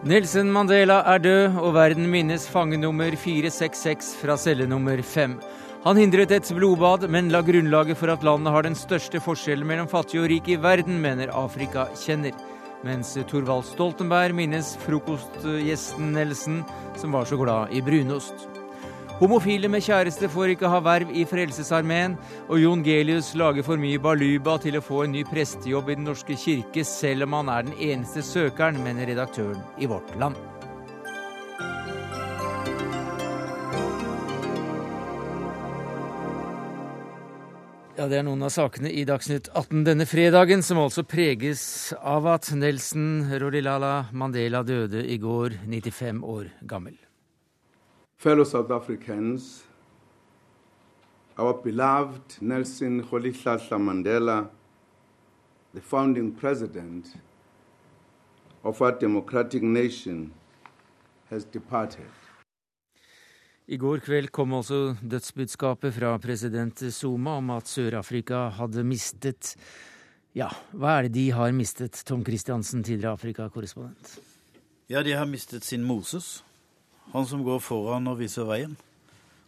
Nelson Mandela er død, og verden minnes fange nummer 466 fra celle nummer 5. Han hindret et blodbad, men la grunnlaget for at landet har den største forskjellen mellom fattig og rik i verden, mener Afrika kjenner. Mens Thorvald Stoltenberg minnes frokostgjesten Nelson, som var så glad i brunost. Homofile med kjæreste får ikke ha verv i Frelsesarmeen, og Jon Gelius lager for mye baluba til å få en ny prestejobb i Den norske kirke, selv om han er den eneste søkeren, mener redaktøren i Vårt Land. Ja, Det er noen av sakene i Dagsnytt 18 denne fredagen, som altså preges av at Nelson Rolilala Mandela døde i går, 95 år gammel. Fellow South Africans, our beloved Nelson Rolihlahla Mandela, the founding president of our democratic nation, has departed. I går kveld kom også dødsbudskapet fra president Zuma om at Sør-Afrika hadde mistet Ja, hva er det de har mistet, Tom Christiansen, tidligere Afrika-korrespondent? Ja, de har mistet sin Moses. Han som går foran og viser veien.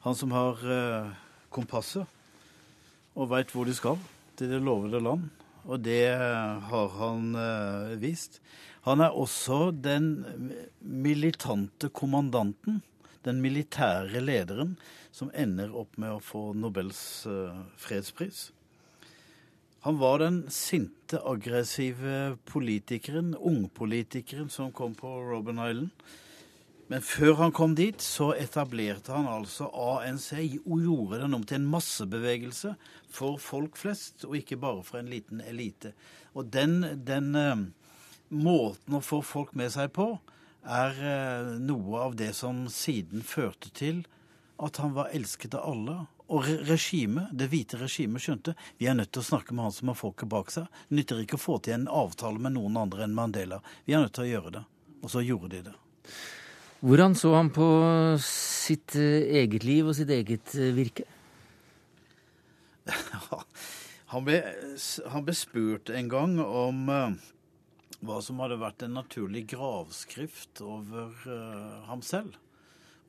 Han som har eh, kompasset og veit hvor de skal, til det lovede land. Og det har han eh, vist. Han er også den militante kommandanten, den militære lederen, som ender opp med å få Nobels eh, fredspris. Han var den sinte, aggressive politikeren, ungpolitikeren som kom på Robben Island. Men før han kom dit, så etablerte han altså ANC og gjorde den om til en massebevegelse for folk flest, og ikke bare for en liten elite. Og den, den eh, måten å få folk med seg på er eh, noe av det som siden førte til at han var elsket av alle. Og re regimet, det hvite regimet skjønte vi er nødt til å snakke med han som har folket bak seg. Det nytter ikke å få til en avtale med noen andre enn Mandela. Vi er nødt til å gjøre det. Og så gjorde de det. Hvordan så han på sitt eh, eget liv og sitt eget eh, virke? han, ble, han ble spurt en gang om uh, hva som hadde vært en naturlig gravskrift over ham selv.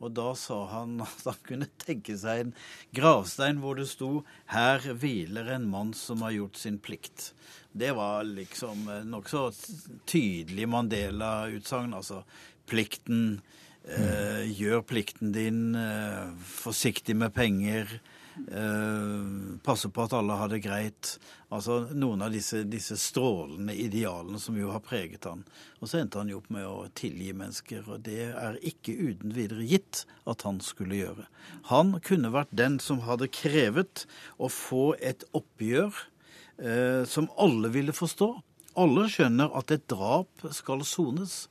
Og da sa han at han kunne tenke seg en gravstein hvor det sto 'Her hviler en mann som har gjort sin plikt'. Det var liksom nokså tydelig Mandela-utsagn. Altså plikten eh, Gjør plikten din, eh, forsiktig med penger. Eh, passe på at alle har det greit. Altså noen av disse, disse, strålende idealene som jo har preget han. Og så endte han jo opp med å tilgi mennesker, og det er ikke uten videre gitt at han skulle gjøre. Han kunne vært den som hadde krevet å få et oppgjør eh, som alle ville forstå. Alle skjønner at et drap skal sones.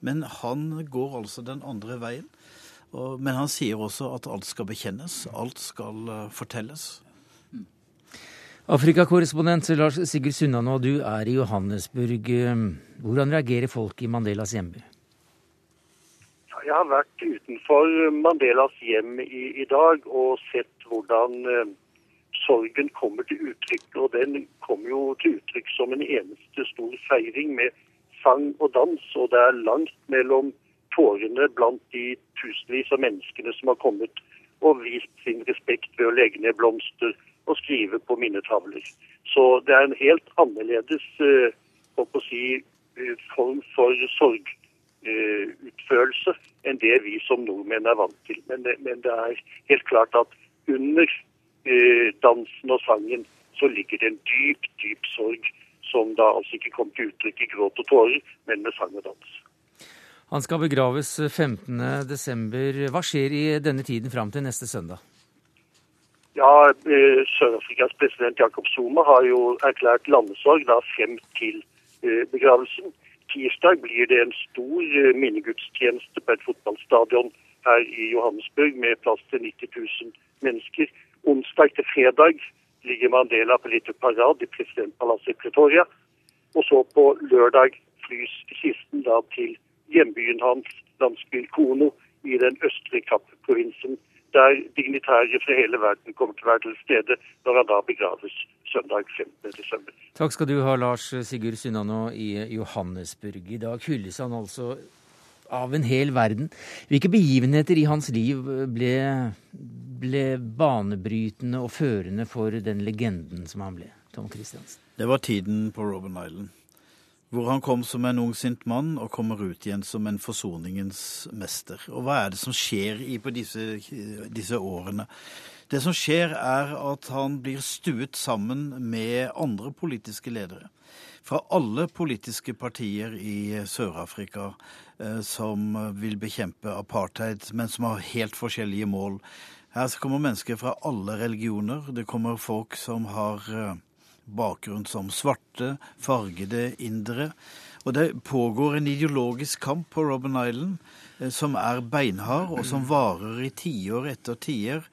Men han går altså den andre veien. Og, men han sier også at alt skal bekjennes, alt skal uh, fortelles. Afrikakorrespondent Lars Sigurd Sunnanå, du er i Johannesburg. Hvordan reagerer folk i Mandelas hjemby? Jeg har vært utenfor Mandelas hjem i, i dag og sett hvordan eh, sorgen kommer til uttrykk. Og den kommer jo til uttrykk som en eneste stor feiring med sang og dans, og det er langt mellom tårene blant de tusenvis av menneskene som har kommet og vist sin respekt ved å legge ned blomster og skrive på minnetavler. Så det er en helt annerledes uh, si, uh, form for sorgutførelse eh, enn det vi som nordmenn er vant til. Men men det er helt klart at under dansen og sangen så ligger det en dyp, dyp sorg som da altså ikke kom til uttrykk i gråt og tårer, men med sang og dans. Han skal begraves 15.12. Hva skjer i denne tiden fram til neste søndag? Ja, eh, Sør-Afrikas president Jakob Zuma har jo erklært landesorg da frem til eh, begravelsen. Tirsdag blir det en stor eh, minnegudstjeneste på et fotballstadion her i Johannesburg med plass til 90 000 mennesker. Onsdag til fredag ligger Mandela på litt parad i presidentpalasset i Pretoria. Og så på lørdag flys kisten da til hjembyen hans, landsbyen Kono, i den østre Kapp-provinsen, der dignitære fra hele verden kommer til å være til stede når han da begraves søndag 15.12. Takk skal du ha, Lars Sigurd Sunnanå i Johannesburg. I dag hylles han altså av en hel verden. Hvilke begivenheter i hans liv ble, ble banebrytende og førende for den legenden som han ble? Tom Christiansen. Det var tiden på Robben Island hvor han kom som en ung sint mann og kommer ut igjen som en forsoningens mester. Og hva er det som skjer i på disse, disse årene? Det som skjer, er at han blir stuet sammen med andre politiske ledere. Fra alle politiske partier i Sør-Afrika eh, som vil bekjempe apartheid, men som har helt forskjellige mål. Her kommer mennesker fra alle religioner. Det kommer folk som har eh, bakgrunn som svarte, fargede indere. Og det pågår en ideologisk kamp på Robben Island eh, som er beinhard, og som varer i tiår etter tiår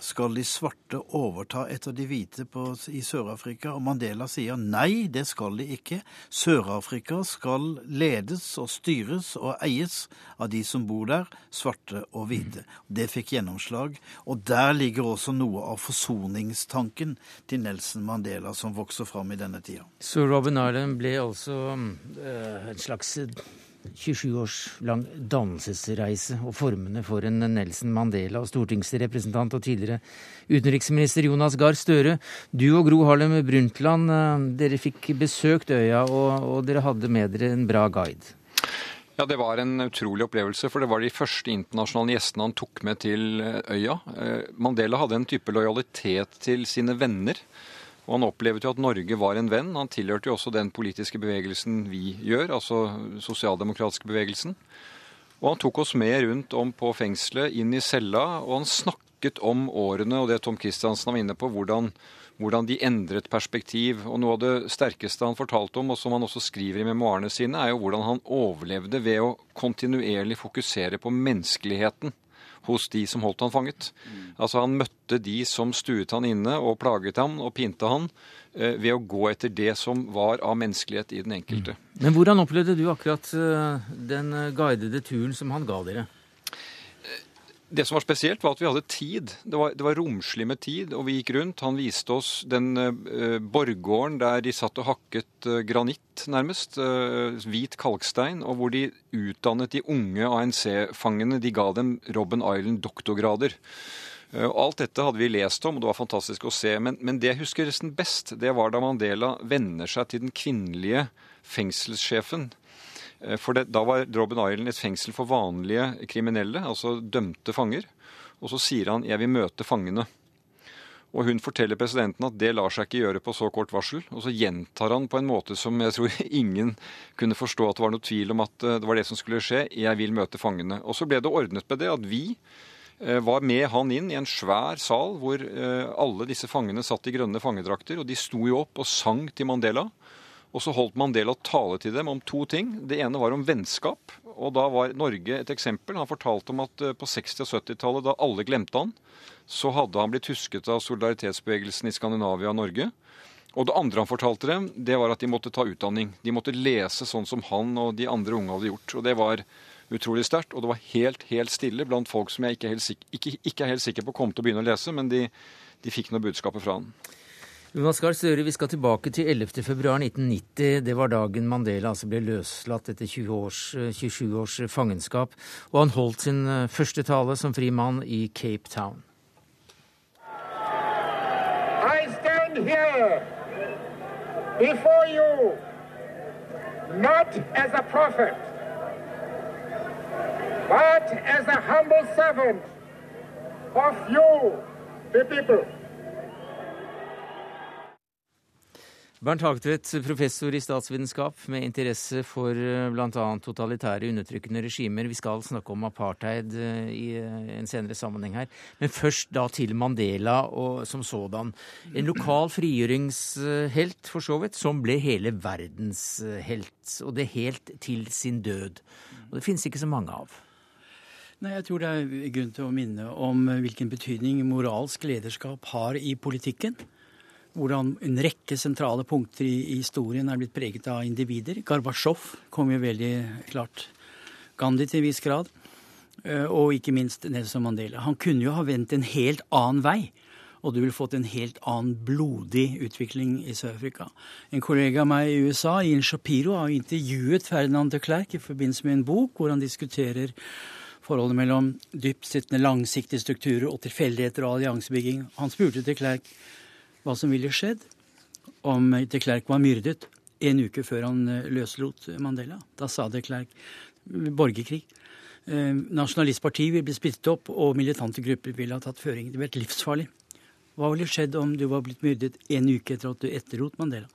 skal de svarte overta etter de hvite på, i Sør-Afrika? Og Mandela sier nei, det skal de ikke. Sør-Afrika skal ledes og styres og eies av de som bor der, svarte og hvite. Det fikk gjennomslag. Og der ligger også noe av forsoningstanken til Nelson Mandela som vokser fram i denne tida. Så Robin Island ble altså øh, en slags 27 års lang dannelsesreise og formene for en Nelson Mandela stortingsrepresentant og tidligere utenriksminister Jonas Gahr Støre. Du og Gro Harlem Brundtland, eh, dere fikk besøkt øya, og, og dere hadde med dere en bra guide. Ja, Det var en utrolig opplevelse, for det var de første internasjonale gjestene han tok med til eh, øya. Eh, Mandela hadde en type lojalitet til sine venner. Og han opplevde jo at Norge var en venn. Han tilhørte jo også den politiske bevegelsen vi gjør, altså sosialdemokratiske bevegelsen. Og han tok oss med rundt om på fengselet, inn i cella, og han snakket om årene og det Tom Christiansen var inne på, hvordan, hvordan de endret perspektiv. Og noe av det sterkeste han fortalte om, og som han også skriver i memoarene sine, er jo hvordan han overlevde ved å kontinuerlig fokusere på menneskeligheten hos de som holdt han fanget. Altså Han møtte de som stuet han inne og plaget ham og pinte han, eh, ved å gå etter det som var av menneskelighet i den enkelte. Mm. Men hvordan opplevde du akkurat eh, den eh, guidede turen som han ga dere? Det som var spesielt, var at vi hadde tid. Det var, det var, romslig med tid, og vi gikk rundt. Han viste oss den uh, borggården der de satt og hakket uh, granitt, nærmest. Uh, hvit kalkstein, og hvor de utdannet de unge ANC-fangene. De ga dem Robben Island doktorgrader. Alt dette hadde vi lest om, og det var fantastisk å se. Men, men det jeg husker nesten best, det var da Mandela venner seg til den kvinnelige fengselssjefen for det, Da var Robben Island et fengsel for vanlige kriminelle, altså dømte fanger. Og så sier han 'jeg vil møte fangene'. Og hun forteller presidenten at det lar seg ikke gjøre på så kort varsel. Og så gjentar han på en måte som jeg tror ingen kunne forstå at det var noe tvil om at eh, det var det som skulle skje. 'Jeg vil møte fangene'. Og så ble det ordnet med det at vi eh, var med han inn i en svær sal hvor alle disse fangene satt i grønne fangedrakter. Og de sto jo opp og sang til Mandela. Og så holdt Mandela tale til dem om to ting. Det ene var om vennskap. Og da var Norge et eksempel. Han fortalte om at eh, på 60- og 70-tallet, da alle glemte han, så hadde han blitt husket av solidaritetsbevegelsen i Skandinavia og Norge. Og det andre han fortalte dem, det var at de måtte ta utdanning. De måtte lese sånn som han og de andre unge hadde gjort. Og det var utrolig sterkt. Og det var helt, helt stille blant folk som jeg ikke er helt, sikker, ikke, ikke er helt sikker på kom til å begynne å lese, men de, de fikk noe budskapet fra han. Jonas Gahr Støre, vi skal tilbake til 11.2.1990. Det var dagen Mandela altså ble løslatt etter 20 års, 27 års fangenskap. Og han holdt sin eh, første tale som fri mann i Cape Town. I stand here before you not as a prophet, but as a humble servant of you, the people. Bernt Hagtvedt, professor i statsvitenskap med interesse for eh, bl.a. totalitære, undertrykkende regimer. Vi skal snakke om apartheid eh, i eh, en senere sammenheng her. Men først da til Mandela og som sådan. En lokal frigjøringshelt, for så vidt, som ble hele verdens helt. Og det helt til sin død. Og det finnes ikke så mange av. Nei, Jeg tror det er grunn til å minne om hvilken betydning moralsk lederskap har i politikken hvordan en rekke sentrale punkter i historien er blitt preget av individer. Gorbatsjov kom jo veldig klart. Gandhi til en viss grad. og ikke minst Nelson Mandela. Han kunne jo ha vendt en helt annen vei og du ville fått en helt annen blodig utvikling i Sør-Afrika. En kollega av meg i USA, Ian Shapiro, har intervjuet Ferdinand de Klerk i forbindelse med en bok hvor han diskuterer forholdet mellom dyptsittende, langsiktige strukturer og tilfeldigheter og alliansebygging. Han spurte de Klerk hva som ville skjedd om de Klerk var myrdet en uke før han eh, løslot Mandela. Da sa de Klerk borgerkrig. Eh, nasjonalistpartiet vil bli splittet opp, og militante grupper ville ha tatt føring. Det ville vært livsfarlig. Hva ville skjedd om du var blitt myrdet en uke etter at du etterlot Mandela?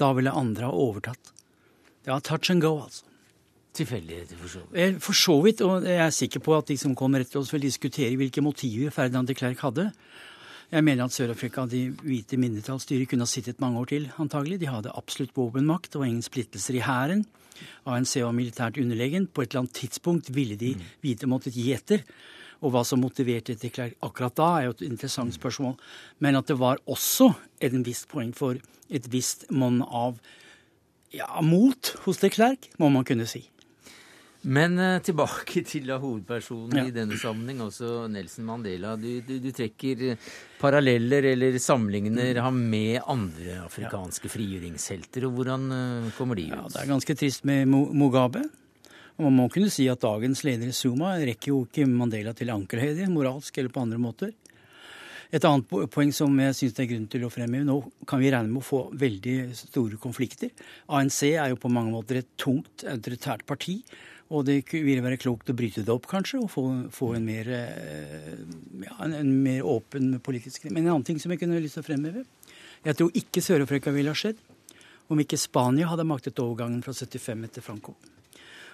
Da ville andre ha overtatt. Det var touch and go, altså. Tilfeldigheter, for så vidt. Eh, for så vidt, og jeg er sikker på at de som kommer etter oss, vil diskutere hvilke motiver Ferdinand de Klerk hadde. Jeg mener at Sør-Afrika, de hvite mindretallsstyret, kunne ha sittet mange år til, antagelig. De hadde absolutt våpenmakt, det var ingen splittelser i hæren. ANC var militært underlegen. På et eller annet tidspunkt ville de hvite måttet gi etter. Og hva som motiverte etter Klerk akkurat da, er jo et interessant spørsmål. Men at det var også et visst poeng for et visst monn av ja, mot hos de Klerk, må man kunne si. Men uh, tilbake til hovedpersonen ja. i denne sammenheng, også Nelson Mandela. Du, du, du trekker eh, paralleller eller sammenligner ham med andre afrikanske ja. frigjøringshelter. og Hvordan uh, kommer de ut? Ja, Det er ganske trist med Mugabe. Og Man må kunne si at dagens leder i Zuma rekker jo ikke Mandela til ankelhøyde, moralsk eller på andre måter. Et annet poeng som jeg syns det er grunn til å fremheve, nå kan vi regne med å få veldig store konflikter. ANC er jo på mange måter et tungt autoritært parti. Og det ville være klokt å bryte det opp, kanskje, og få, få en, mer, eh, ja, en, en, mer, åpen politisk Men en annen ting som jeg kunne lyst til å fremheve Jeg tror ikke Sør-Afrika ville ha skjedd om ikke Spania hadde maktet overgangen fra 75 etter Franco.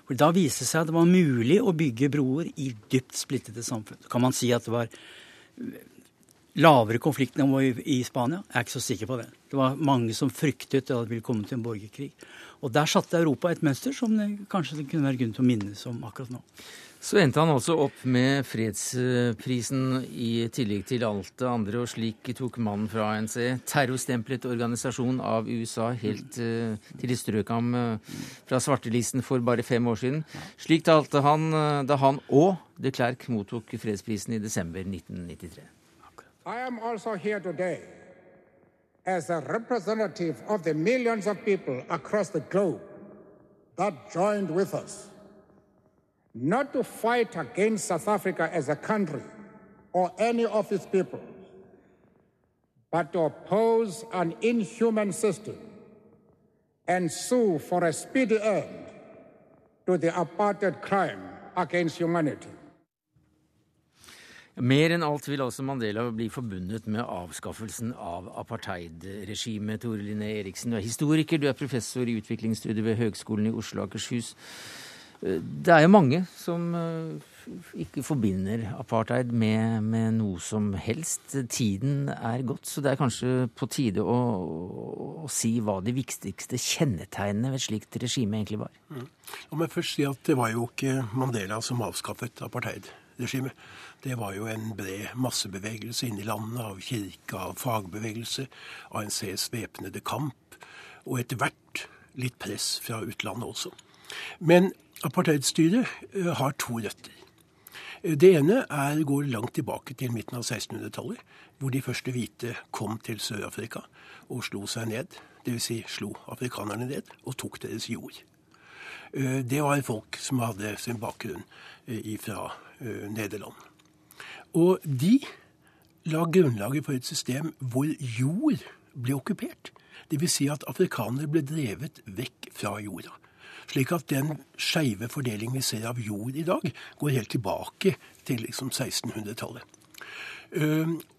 For Da viste det seg at det var mulig å bygge broer i dypt splittede samfunn. Så kan man si at det var lavere konfliktnivå i Spania? Jeg er ikke så sikker på det. Det var mange som fryktet at det ville komme til en borgerkrig. Og der satte Europa et mønster som det kanskje det kunne være grunn til å minnes om akkurat nå. Så endte han altså opp med fredsprisen i tillegg til alt det andre, og slik tok mannen fra ANC, terrorstemplet organisasjon av USA, helt uh, til de strøk ham uh, fra svartelisten for bare fem år siden. Slik talte han uh, da han og de Klerk mottok fredsprisen i desember 1993. I am also here today as a representative of the millions of people across the globe that joined with us not to fight against South Africa as a country or any of its people, but to oppose an inhuman system and sue for a speedy end to the apartheid crime against humanity. Mer enn alt vil altså Mandela bli forbundet med avskaffelsen av apartheidregimet. Tore Linné Eriksen, du er historiker, du er professor i utviklingsstudier ved Høgskolen i Oslo og Akershus. Det er jo mange som eh, ikke forbinder apartheid med, med, noe som helst. Tiden er gått, så det er kanskje på tide å, å si hva de viktigste kjennetegnene ved et slikt regime egentlig var. Mm. Meg først si at det var jo ikke Mandela som avskaffet apartheidregimet. Det var jo en bred massebevegelse inne i landet av kirke, av fagbevegelse, ANCs væpnede kamp, og etter hvert litt press fra utlandet også. Men Apartheidstyret eh, har to røtter. Det ene er, går langt tilbake til midten av 1600-tallet, hvor de første hvite kom til Sør-Afrika og slo seg ned. Dvs. Si slo afrikanerne ned og tok deres jord. Eh, det var folk som hadde sin bakgrunn eh, fra Nederland. Og de la grunnlaget for et system hvor jord ble okkupert. Dvs. Si at afrikanere ble drevet vekk fra jorda. Slik at den skeive fordelingen vi ser av jord i dag, går helt tilbake til liksom 1600-tallet.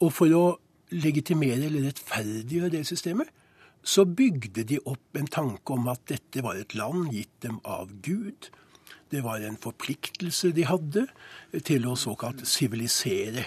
Og for å legitimere eller rettferdiggjøre det systemet, så bygde de opp en tanke om at dette var et land gitt dem av Gud. Det var en forpliktelse de hadde til å såkalt sivilisere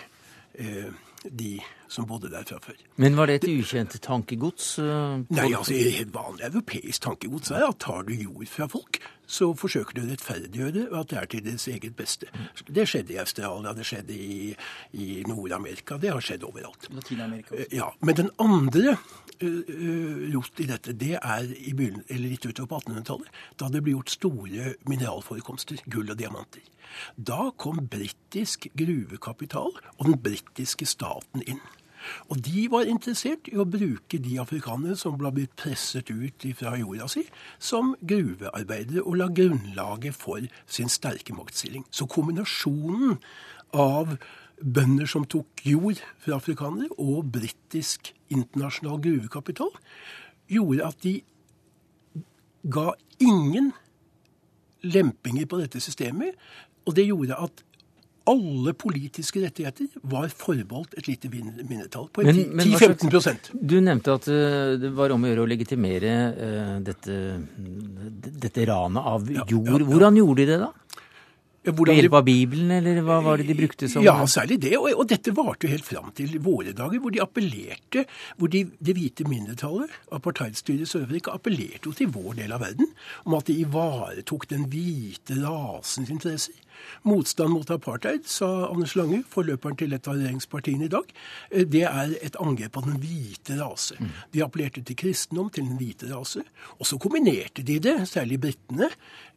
eh, de som bodde der fra før. Men var det et ukjent tankegods? Uh, Nei, altså et vanlig europeisk tankegods er at tar du jord fra folk, så forsøker de å rettferdiggjøre at det er til deres eget beste. Det skjedde i Australia, det skjedde i, i Nord-Amerika, det har skjedd overalt. Latin-Amerika også. Ja, Men den andre uh, rot i dette, det er i begynnelsen, eller litt utover på 1800-tallet, da det ble gjort store mineralforekomster, gull og diamanter. Da kom britisk gruvekapital og den britiske staten inn. Og de var interessert i å bruke de afrikanere som ble blitt presset ut fra jorda si, som gruvearbeidere, og la grunnlaget for sin sterke maktstilling. Så kombinasjonen av bønder som tok jord fra afrikanere, og britisk internasjonal gruvekapital, gjorde at de ga ingen lempinger på dette systemet, og det gjorde at alle politiske rettigheter var forbeholdt et lite min- mindretall, på Men- men hva 10-15 slags- Du nevnte at eh, det var om å gjøre å legitimere eh, dette, dette ranet av jord. ja, ja. Hvordan gjorde de det, da? Ja, Ved hjelp av Bibelen, eller hva var det de brukte som Ja, særlig det. Og, og dette varte jo helt fram til våre dager, hvor de appellerte hvor de, Det hvite mindretallet, apartheidstyret i Sør-Afrika, appellerte jo til vår del av verden om at de ivaretok den hvite rasens interesser. Motstand mot apartheid, sa Anders Lange, forløperen til et av regjeringspartiene i dag, eh, det er et angrep på den hvite rase. De appellerte til kristendom, til den hvite rase. Og så kombinerte de det, særlig britene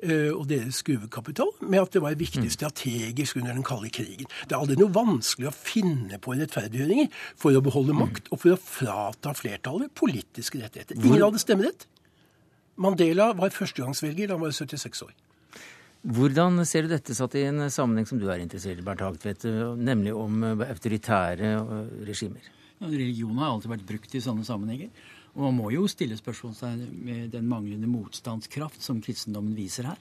eh, og deres gruvekapital, med at det var viktig strategisk under den kalde krigen. Det er aldri noe vanskelig å finne på rettferdiggjøringer for å beholde makt og for å frata flertallet politiske rettigheter. Ingen hadde stemmerett. Mandela var førstegangsvelger da han var 76 år. Hvordan ser du dette satt i en sammenheng som du er interessert i, Bernt Hagtvedt, nemlig om eh, autoritære eh, regimer? Ja, religion har alltid vært brukt i sånne sammenhenger. Og man må jo stille spørsmålstegn med den manglende motstandskraft som kristendommen viser her.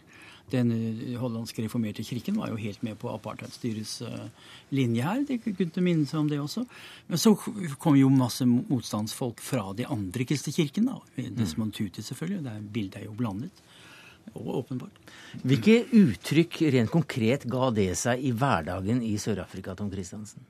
Den eh, hollandske reformerte kirken var jo helt med på apartheidstyrets linje her. Det kunne minne seg om det også. Men så kom jo masse motstandsfolk fra de andre kristne kirkene. Desmond Tuti, selvfølgelig. Det bildet er jo blandet. Åpenbart. Hvilke uttrykk rent konkret ga det seg i hverdagen i Sør-Afrika, Tom Christiansen?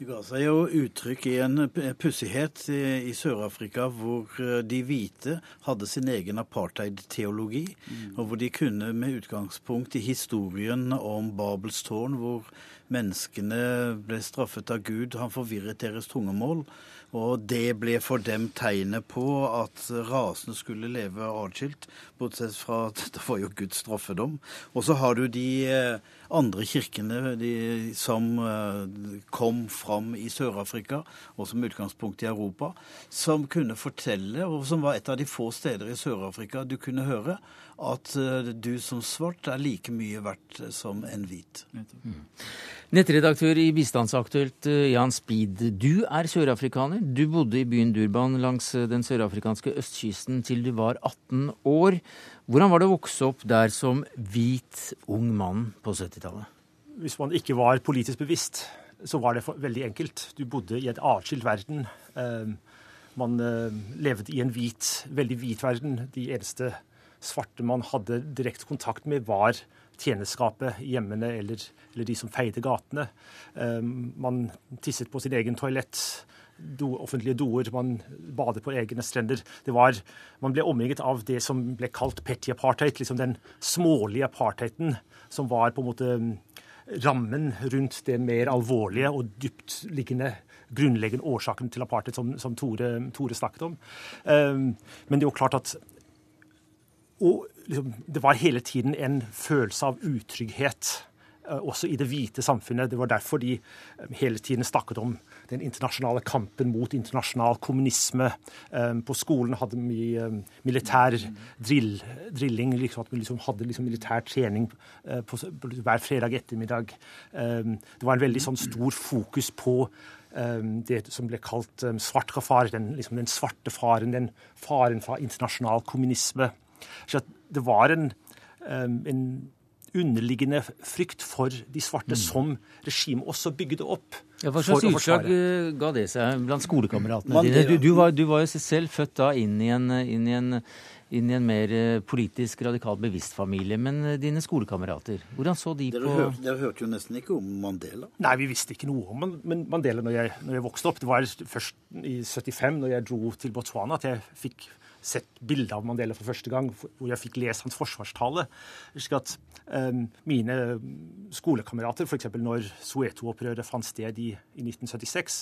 Det ga seg jo uttrykk i en pussighet i, Sør-Afrika hvor eh, de hvite hadde sin egen apartheid-teologi, og hvor de kunne med utgangspunkt i historien om Babels tårn, hvor menneskene ble straffet av Gud, han forvirret deres tungemål, og det ble for dem tegnet på at rasene skulle leve atskilt, bortsett fra at det var jo Guds straffedom. Og så har du de eh, andre kirkene de, som eh, kom fram i Sør-Afrika, og som utgangspunkt i Europa, som kunne fortelle, og som var et av de få steder i Sør-Afrika du kunne høre, at eh, du som svart er like mye verdt som en hvit. Nettredaktør i Bistandsaktuelt, eh, Jan Speed. Du er sørafrikaner. Du bodde i byen Durban langs den sørafrikanske østkysten til du var 18 år. Hvordan var det å vokse opp der som hvit ung mann på 70-tallet? Hvis man ikke var politisk bevisst, så var det veldig enkelt. Du bodde i et atskilt verden. Eh, man eh, levde i en hvit, veldig hvit verden. De eneste svarte man hadde direkte kontakt med, var tjeneskapet i hjemmene eller, eller de som feide gatene. Eh, man tisset på sin egen toalett. Do, offentlige doer, man badet på egne strender. Det var, man ble omringet av det som ble kalt petty apartheid, liksom den smålige apartheiden som var på en måte rammen rundt det mer alvorlige og dyptliggende grunnleggende årsaken til apartheid, som, som Tore, Tore, snakket om. Um, men det er jo klart at og, liksom, det var hele tiden en følelse av utrygghet, også i det hvite samfunnet. Det var derfor de um, hele tiden snakket om den internasjonale kampen mot internasjonal kommunisme. Um, på skolen hadde vi mye militær drill, drilling, liksom, at vi liksom hadde liksom militær trening på, hver fredag ettermiddag. Det var en veldig sånn stor fokus på det som ble kalt svart svartrafar, den, liksom den svarte faren, den faren fra internasjonal kommunisme. Så det var en, en underliggende frykt for de svarte som regimet også bygde opp. Ja, hva slags utslag eh, ga det seg blant skolekameratene dine? Du, du, var, du var jo selv født da inn i en, inn i en, inn i en mer eh, politisk radikal bevisst familie. Men eh, dine skolekamerater, hvordan så de dere på hørte, Dere hørte jo nesten ikke om Mandela. Nei, vi visste ikke noe om Men Mandela når jeg, når jeg vokste opp. Det var først i 75, når jeg dro til Botswana, at jeg fikk sett bilde av Mandela for første gang, hvor jeg fikk lest hans forsvarstale. slik at um, mine skolekamerater, f.eks. når Soweto-opprøret fant sted i, i 1976,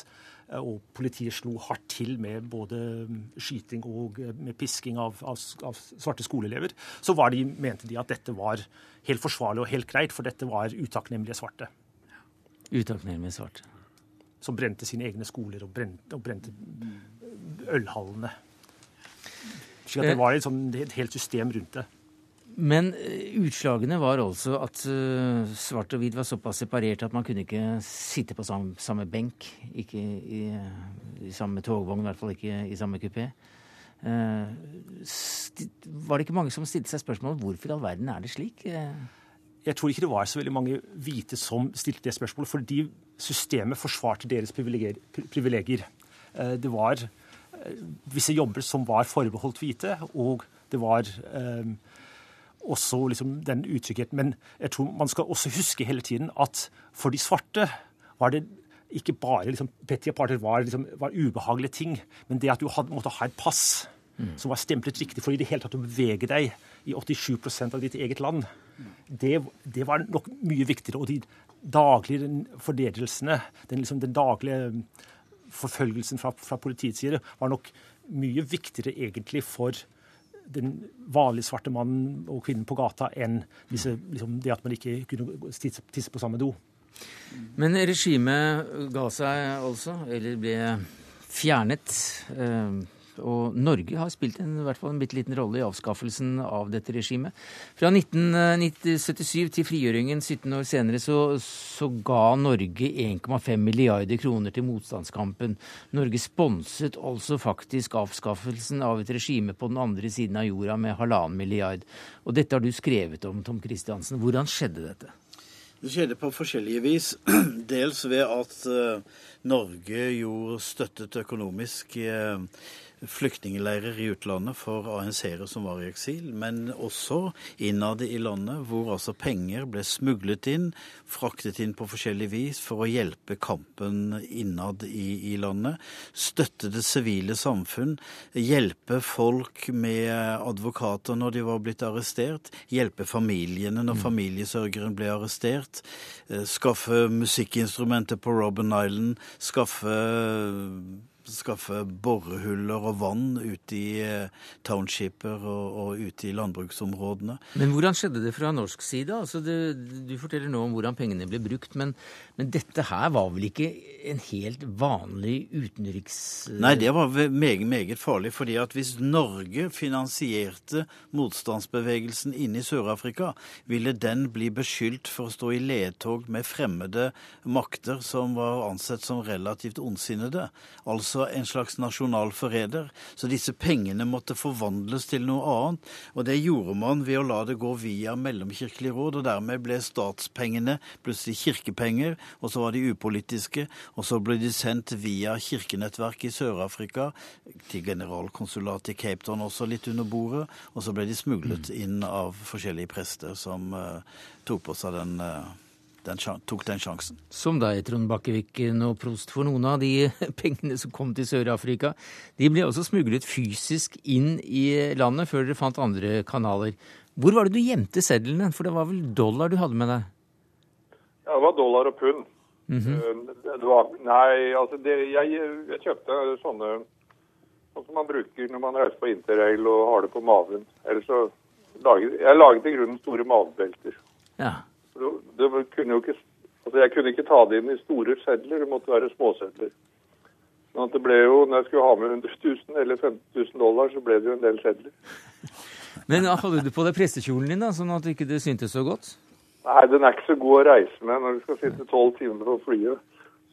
eh, og politiet slo hardt til med både skyting og med pisking av, av, av, svarte skoleelever, så var de, mente de at dette var helt forsvarlig og helt greit, for dette var utakknemlige svarte. Utakknemlige svarte. Som brente sine egne skoler og brente, og brente ølhallene. Slik at det var et, sånn, et helt system rundt det. Men eh, utslagene var altså at uh, svart og hvit var såpass separert at man kunne ikke sitte på samme, samme benk. Ikke i, i, samme togvogn, i hvert fall ikke i samme kupé. Var det ikke mange som stilte seg spørsmålet hvorfor i all verden er det slik? Jeg tror ikke det var så veldig mange hvite som stilte det spørsmålet, fordi systemet forsvarte deres privilegier. Det var visse jobber som var forbeholdt hvite, og det var eh, også liksom den utryggheten. Men jeg tror man skal også huske hele tiden at for de svarte var det ikke bare liksom, Petty apartheid var, liksom, var ubehagelige ting, men det at du hadde, måtte ha et pass mm. som var stemplet riktig for i det hele tatt å bevege deg i 87% av ditt eget land, det, det, var nok mye viktigere. Og de daglige fordelelsene, den, liksom, den daglige forfølgelsen fra, fra, politiets side var nok mye viktigere egentlig for den vanlige svarte mannen og kvinnen på gata enn disse, liksom, det at man ikke kunne tisse, på samme do. Men regimet ga seg altså, eller ble fjernet. Eh, og Norge har spilt en, en bitte liten rolle i avskaffelsen av dette regimet. Fra 1977 til frigjøringen 17 år senere så, så ga Norge 1,5 milliarder kroner til motstandskampen. Norge sponset altså faktisk avskaffelsen av et regime på den andre siden av jorda med halvannen milliard. Og dette har du skrevet om, Tom Christiansen. Hvordan skjedde dette? Det skjedde på forskjellige vis. Dels ved at uh, Norge jo støttet økonomisk uh, flyktningleirer i utlandet for ANC-ere som var i eksil, men også innad i landet, hvor altså penger ble smuglet inn, fraktet inn på forskjellig vis for å hjelpe kampen innad i, i landet. Støtte det sivile samfunn, hjelpe folk med advokater når de var blitt arrestert, hjelpe familiene når mm. familiesørgeren ble arrestert, eh, skaffe musikkinstrumenter på Robben Island, skaffe skaffe borehuller og vann ute i eh, townshiper og, og ute i landbruksområdene. Men hvordan skjedde det fra norsk side? Altså det, du forteller nå om hvordan pengene ble brukt, men, men, dette her var vel ikke en helt vanlig utenriks... Nei, det var meget, meget farlig. fordi at hvis Norge finansierte motstandsbevegelsen inne i Sør-Afrika, ville den bli beskyldt for å stå i ledtog med fremmede makter som var ansett som relativt ondsinnede. Altså altså en slags nasjonal forræder. Så disse pengene måtte forvandles til noe annet. Og det gjorde man ved å la det gå via Mellomkirkelig råd, og dermed ble statspengene plutselig kirkepenger, og så var de upolitiske, og så ble de sendt via kirkenettverk i Sør-Afrika, til generalkonsulatet i Cape Town også litt under bordet, og så ble de smuglet inn av forskjellige prester som uh, tok på seg den uh, den, tok den sjansen. Som deg, Trond Bakkeviken og prost. For noen av de pengene som kom til Sør-Afrika, de ble også smuglet fysisk inn i landet før dere fant andre kanaler. Hvor var det du gjemte sedlene? For det var vel dollar du hadde med deg? Ja, det var dollar og pund. Mm -hmm. det var, nei, altså det, jeg, jeg, kjøpte sånne sånn som man bruker når man reiser på interrail og har det på maven. Eller så laget, Jeg laget i grunnen store mavebelter. Ja. Kunne ikke, altså jeg kunne ikke ta det inn i store sedler, det måtte være småsedler. Sånn det ble jo, Når jeg skulle ha med 100 000 eller 15 000 dollar, så ble det jo en del sedler. Men hadde du på deg prestekjolen din, da, sånn at ikke det ikke syntes så godt? Nei, den er ikke så god å reise med når du skal sitte tolv timer på flyet.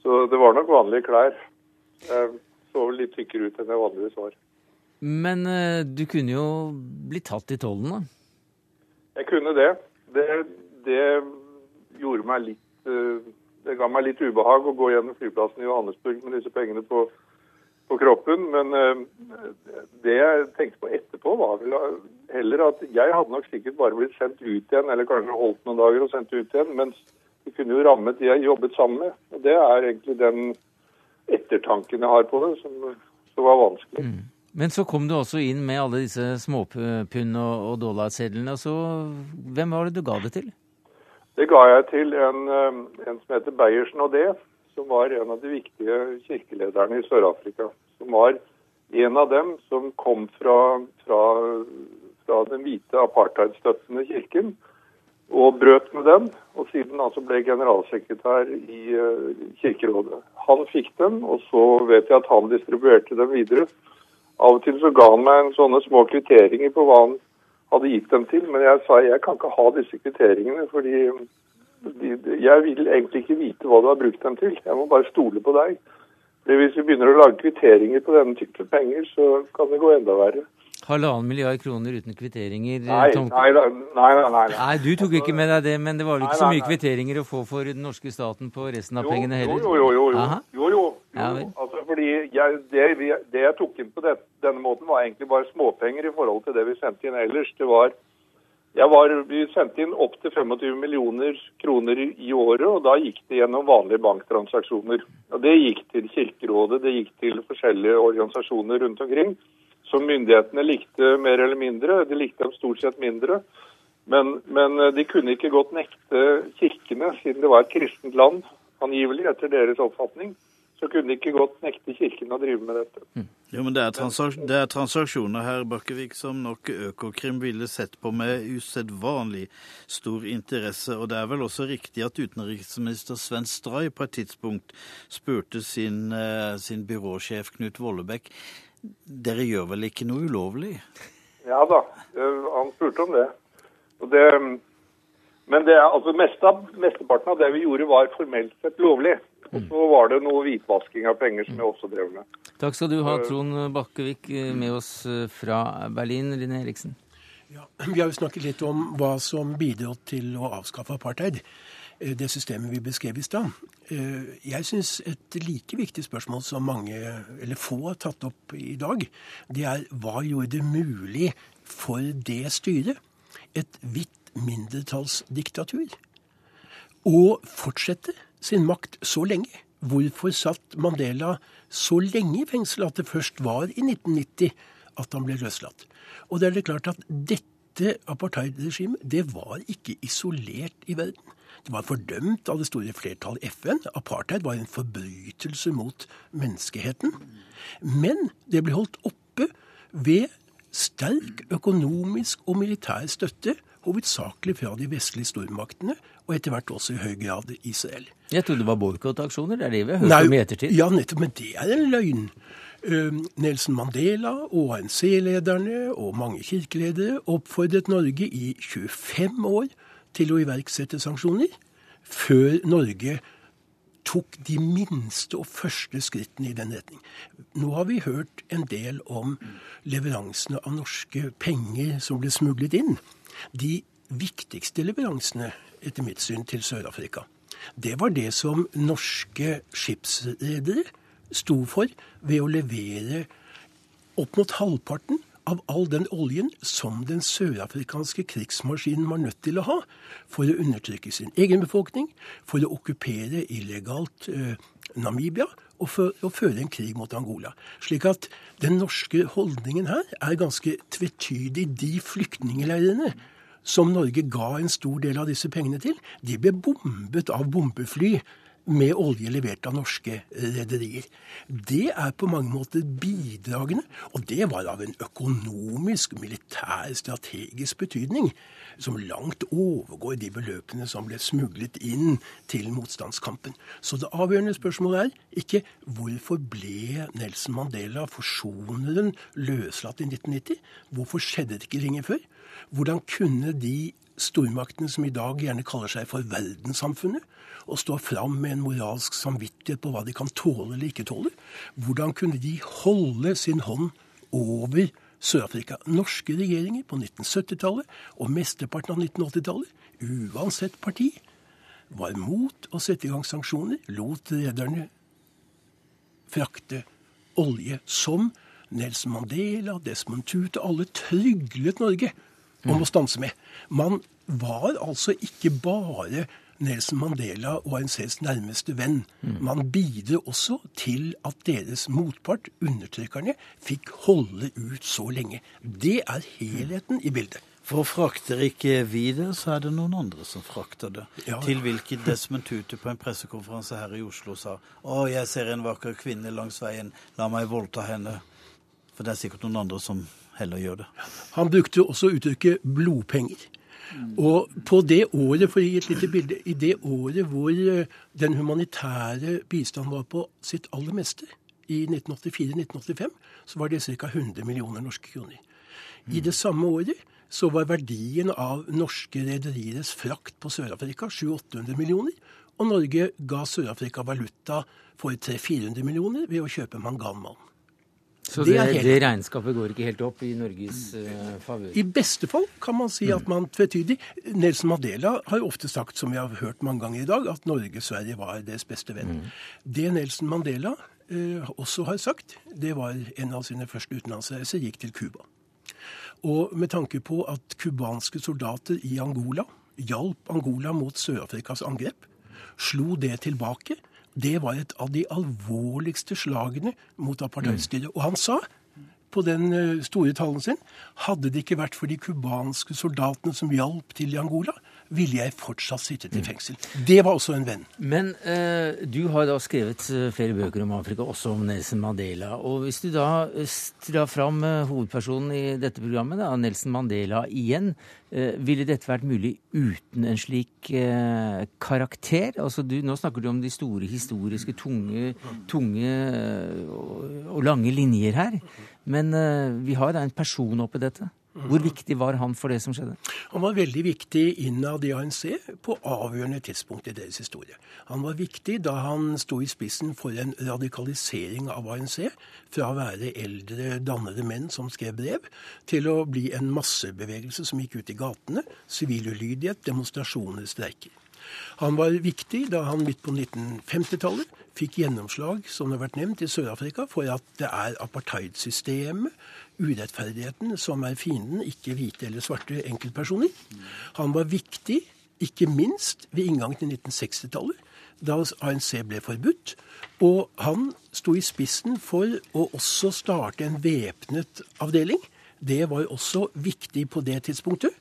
Så det var nok vanlige klær. Jeg så litt tykkere ut enn jeg vanligvis var. Men uh, du kunne jo bli tatt i tollen, da? Jeg kunne det. Det det gjorde meg litt eh, Det ga meg litt ubehag å gå gjennom flyplassen i Johannesburg med disse pengene på på kroppen. Men eh, det jeg tenkte på etterpå, var vel heller at jeg hadde nok sikkert bare blitt sendt ut igjen, eller kanskje holdt noen dager og sendt ut igjen. mens det kunne jo rammet de jeg jobbet sammen med. Og Det er egentlig den ettertanken jeg har på det, som, som var vanskelig. Mm. Men så kom du også inn med alle disse småpund- og, og dollarsedlene. Så hvem var det du ga det til? Det ga jeg til en, eh, en som heter Beiersen og det, som var en av de viktige kirkelederne i Sør-Afrika. Som var en av dem som kom fra, fra, fra den hvite apartheidstøttende kirken og brøt med den, og siden altså ble generalsekretær i uh, Kirkerådet. Han fikk den, og så vet jeg at han distribuerte dem videre. Av og til så ga han meg en sånne små kvitteringer på hva han hadde gitt dem til, men jeg sa jeg kan ikke ha disse kvitteringene, fordi de, jeg vil egentlig ikke vite hva du har brukt dem til. Jeg må bare stole på deg. Fordi Hvis vi begynner å lage kvitteringer på denne type penger, så kan det gå enda verre. Halvannen milliard kroner uten kvitteringer? Nei, nei, nei, nei, nei, nei. Du tok ikke med deg det, men det var vel ikke så mye kvitteringer å få for den norske staten på resten av jo, pengene heller? Jo, jo, jo. jo, jo, jo, jo. Altså, fordi jeg, det, det, jeg tok inn på det, denne måten, var egentlig bare småpenger i forhold til det vi sendte inn ellers. Det var var, vi sendte inn opptil 25 millioner kroner i året, og da gikk det gjennom vanlige banktransaksjoner. Og Det gikk til Kirkerådet, det gikk til forskjellige organisasjoner rundt omkring som myndighetene likte mer eller mindre. De likte dem stort sett mindre. Men, men, eh, de kunne ikke godt nekte kirkene, siden det var et kristent land, angivelig, etter deres oppfatning. Så kunne de ikke godt nekte Kirken å drive med dette. Mm. Jo, men det er, transaks det er, transaksjoner her, Bakkevik, som nok Økokrim ville sett på med usedvanlig stor interesse. Og det er vel også riktig at utenriksminister Sven Stray på et tidspunkt spurte sin, eh, sin byråsjef Knut Vollebekk dere gjør vel ikke noe ulovlig? Ja da, han spurte om det. det men det, altså meste av, mesteparten av det vi gjorde, var formelt sett lovlig. Og så var det noe hvitvasking av penger som jeg også drev med. Takk skal du ha, Trond Bakkevik, med oss eh, fra Berlin. Line Eriksen. Ja, vi har jo snakket litt om hva som bidro til å avskaffe apartheid. Eh, det systemet vi beskrev i stad. Eh, jeg syns et like viktig spørsmål som mange, eller få, har tatt opp i dag, det er hva gjorde det mulig for det styret, et hvitt mindretallsdiktatur, å fortsette sin makt så lenge? Hvorfor satt Mandela så lenge i fengsel at det først var i 1990 at han ble løslatt? Og det er det klart at dette apartheidregimet, det var ikke isolert i verden. Det var fordømt av det store flertallet i FN. Apartheid var en forbrytelse mot menneskeheten. Men det ble holdt oppe ved sterk økonomisk og militær støtte, hovedsakelig fra de vestlige stormaktene, og etter hvert også i høy grad Israel. Jeg trodde det var boikottaksjoner? Det er det vi har hørt Nei, om i ettertid? Ja, nettopp. Men det er en løgn. Nelson Mandela og ANC-lederne og mange kirkeledere oppfordret Norge i 25 år til å iverksette sanksjoner før Norge tok de minste og første skrittene i den retning. Nå har vi hørt en del om leveransene av norske penger som ble smuglet inn. De viktigste leveransene, etter mitt syn, til Sør-Afrika, det var det som norske skipsredere sto for ved å levere opp mot halvparten av all den oljen som den sørafrikanske krigsmaskinen var nødt til å ha for å undertrykke sin egen befolkning, for å okkupere illegalt eh, Namibia og for å føre en krig mot Angola. Slik at den norske holdningen her er ganske tvetydig. De flyktningleirene som Norge ga en stor del av disse pengene til, de ble bombet av bombefly med olje levert av norske rederier. Det er på mange måter bidragene, og det var av en økonomisk, militær, strategisk betydning som langt overgår de beløpene som ble smuglet inn til motstandskampen. Så det avgjørende spørsmålet er ikke hvorfor ble Nelson Mandela, forsoneren, løslatt i 1990? Hvorfor skjedde det ikke lenge før? Hvordan kunne de stormaktene som i dag gjerne kaller seg for verdenssamfunnet, og står fram med en moralsk samvittighet på hva de kan tåle eller ikke tåle. Hvordan kunne de holde sin hånd over Sør-Afrika? Norske regjeringer på 1970-tallet og mesteparten av 1980-tallet, uansett parti, var mot å sette i gang sanksjoner, lot rederne frakte olje som Nelson Mandela, Desmond Tutu, alle tryglet Norge om å stanse med. Man var altså ikke bare Nelson Mandela og ANCs nærmeste venn. Man bidro også til at deres motpart, undertrykkerne, fikk holde ut så lenge. Det er helheten i bildet. For frakter ikke vi det, så er det noen andre som frakter det. Ja. Til hvilket Desmond Tutu på en pressekonferanse her i Oslo sa å, jeg ser en vakker kvinne langs veien, la meg voldta henne. For det er sikkert noen andre som heller gjør det. Han brukte også uttrykket blodpenger. Og på det året, for å gi et lite bilde, i det året hvor eh, den humanitære bistanden var på sitt aller meste, i 1984-1985, så var det ca. 100 millioner norske kroner. I det samme året så var verdien av norske rederieres frakt på Sør-Afrika 700-800 millioner, og Norge ga Sør-Afrika valuta for 300-400 millioner ved å kjøpe manganmalm. Så Det det, det regnskapet går ikke helt opp i Norges uh, favør. I beste fall kan man si at man tvetydig Nelson Mandela har jo ofte sagt, som vi har hørt mange ganger i dag, at Norge-Sverige var deres beste venn. Det Nelson Mandela uh, også har sagt, det var en av sine første utenlandsreiser, gikk til Cuba. Og med tanke på at cubanske soldater i Angola hjalp Angola mot Sør-Afrikas angrep, slo det tilbake. Det var et av de alvorligste slagene mot apartheidstyret. Og han sa på den eh, store talen sin hadde det ikke vært for de cubanske soldatene som hjalp til i Angola, ville jeg fortsatt sittet i fengsel. Det var også en venn. Men eh, du har da skrevet eh, flere bøker om Afrika, også om Nelson Mandela. Og hvis du da eh, drar fram eh, hovedpersonen i dette programmet, da, Nelson Mandela igjen, eh, ville dette vært mulig uten en slik eh, karakter? Altså du, Nå snakker du om de store historiske, tunge, tunge og, og lange linjer her. Men vi har da en person oppi dette. Hvor viktig var han for det som skjedde? Han var veldig viktig innad i ANC på avgjørende tidspunkt i deres historie. Han var viktig da han sto i spissen for en radikalisering av ANC, fra å være eldre, dannede menn som skrev brev, til å bli en massebevegelse som gikk ut i gatene, sivil ulydighet, demonstrasjoner, streiker. Han var viktig da han midt på 1950-tallet fikk gjennomslag, som det har vært nevnt, i Sør-Afrika for at det er apartheidsystemet, urettferdigheten, som er fienden, ikke hvite eller svarte enkeltpersoner. Han var viktig, ikke minst ved inngangen til 1960-tallet, da ANC ble forbudt. Og han sto i spissen for å også starte en væpnet avdeling. Det var også viktig på det tidspunktet.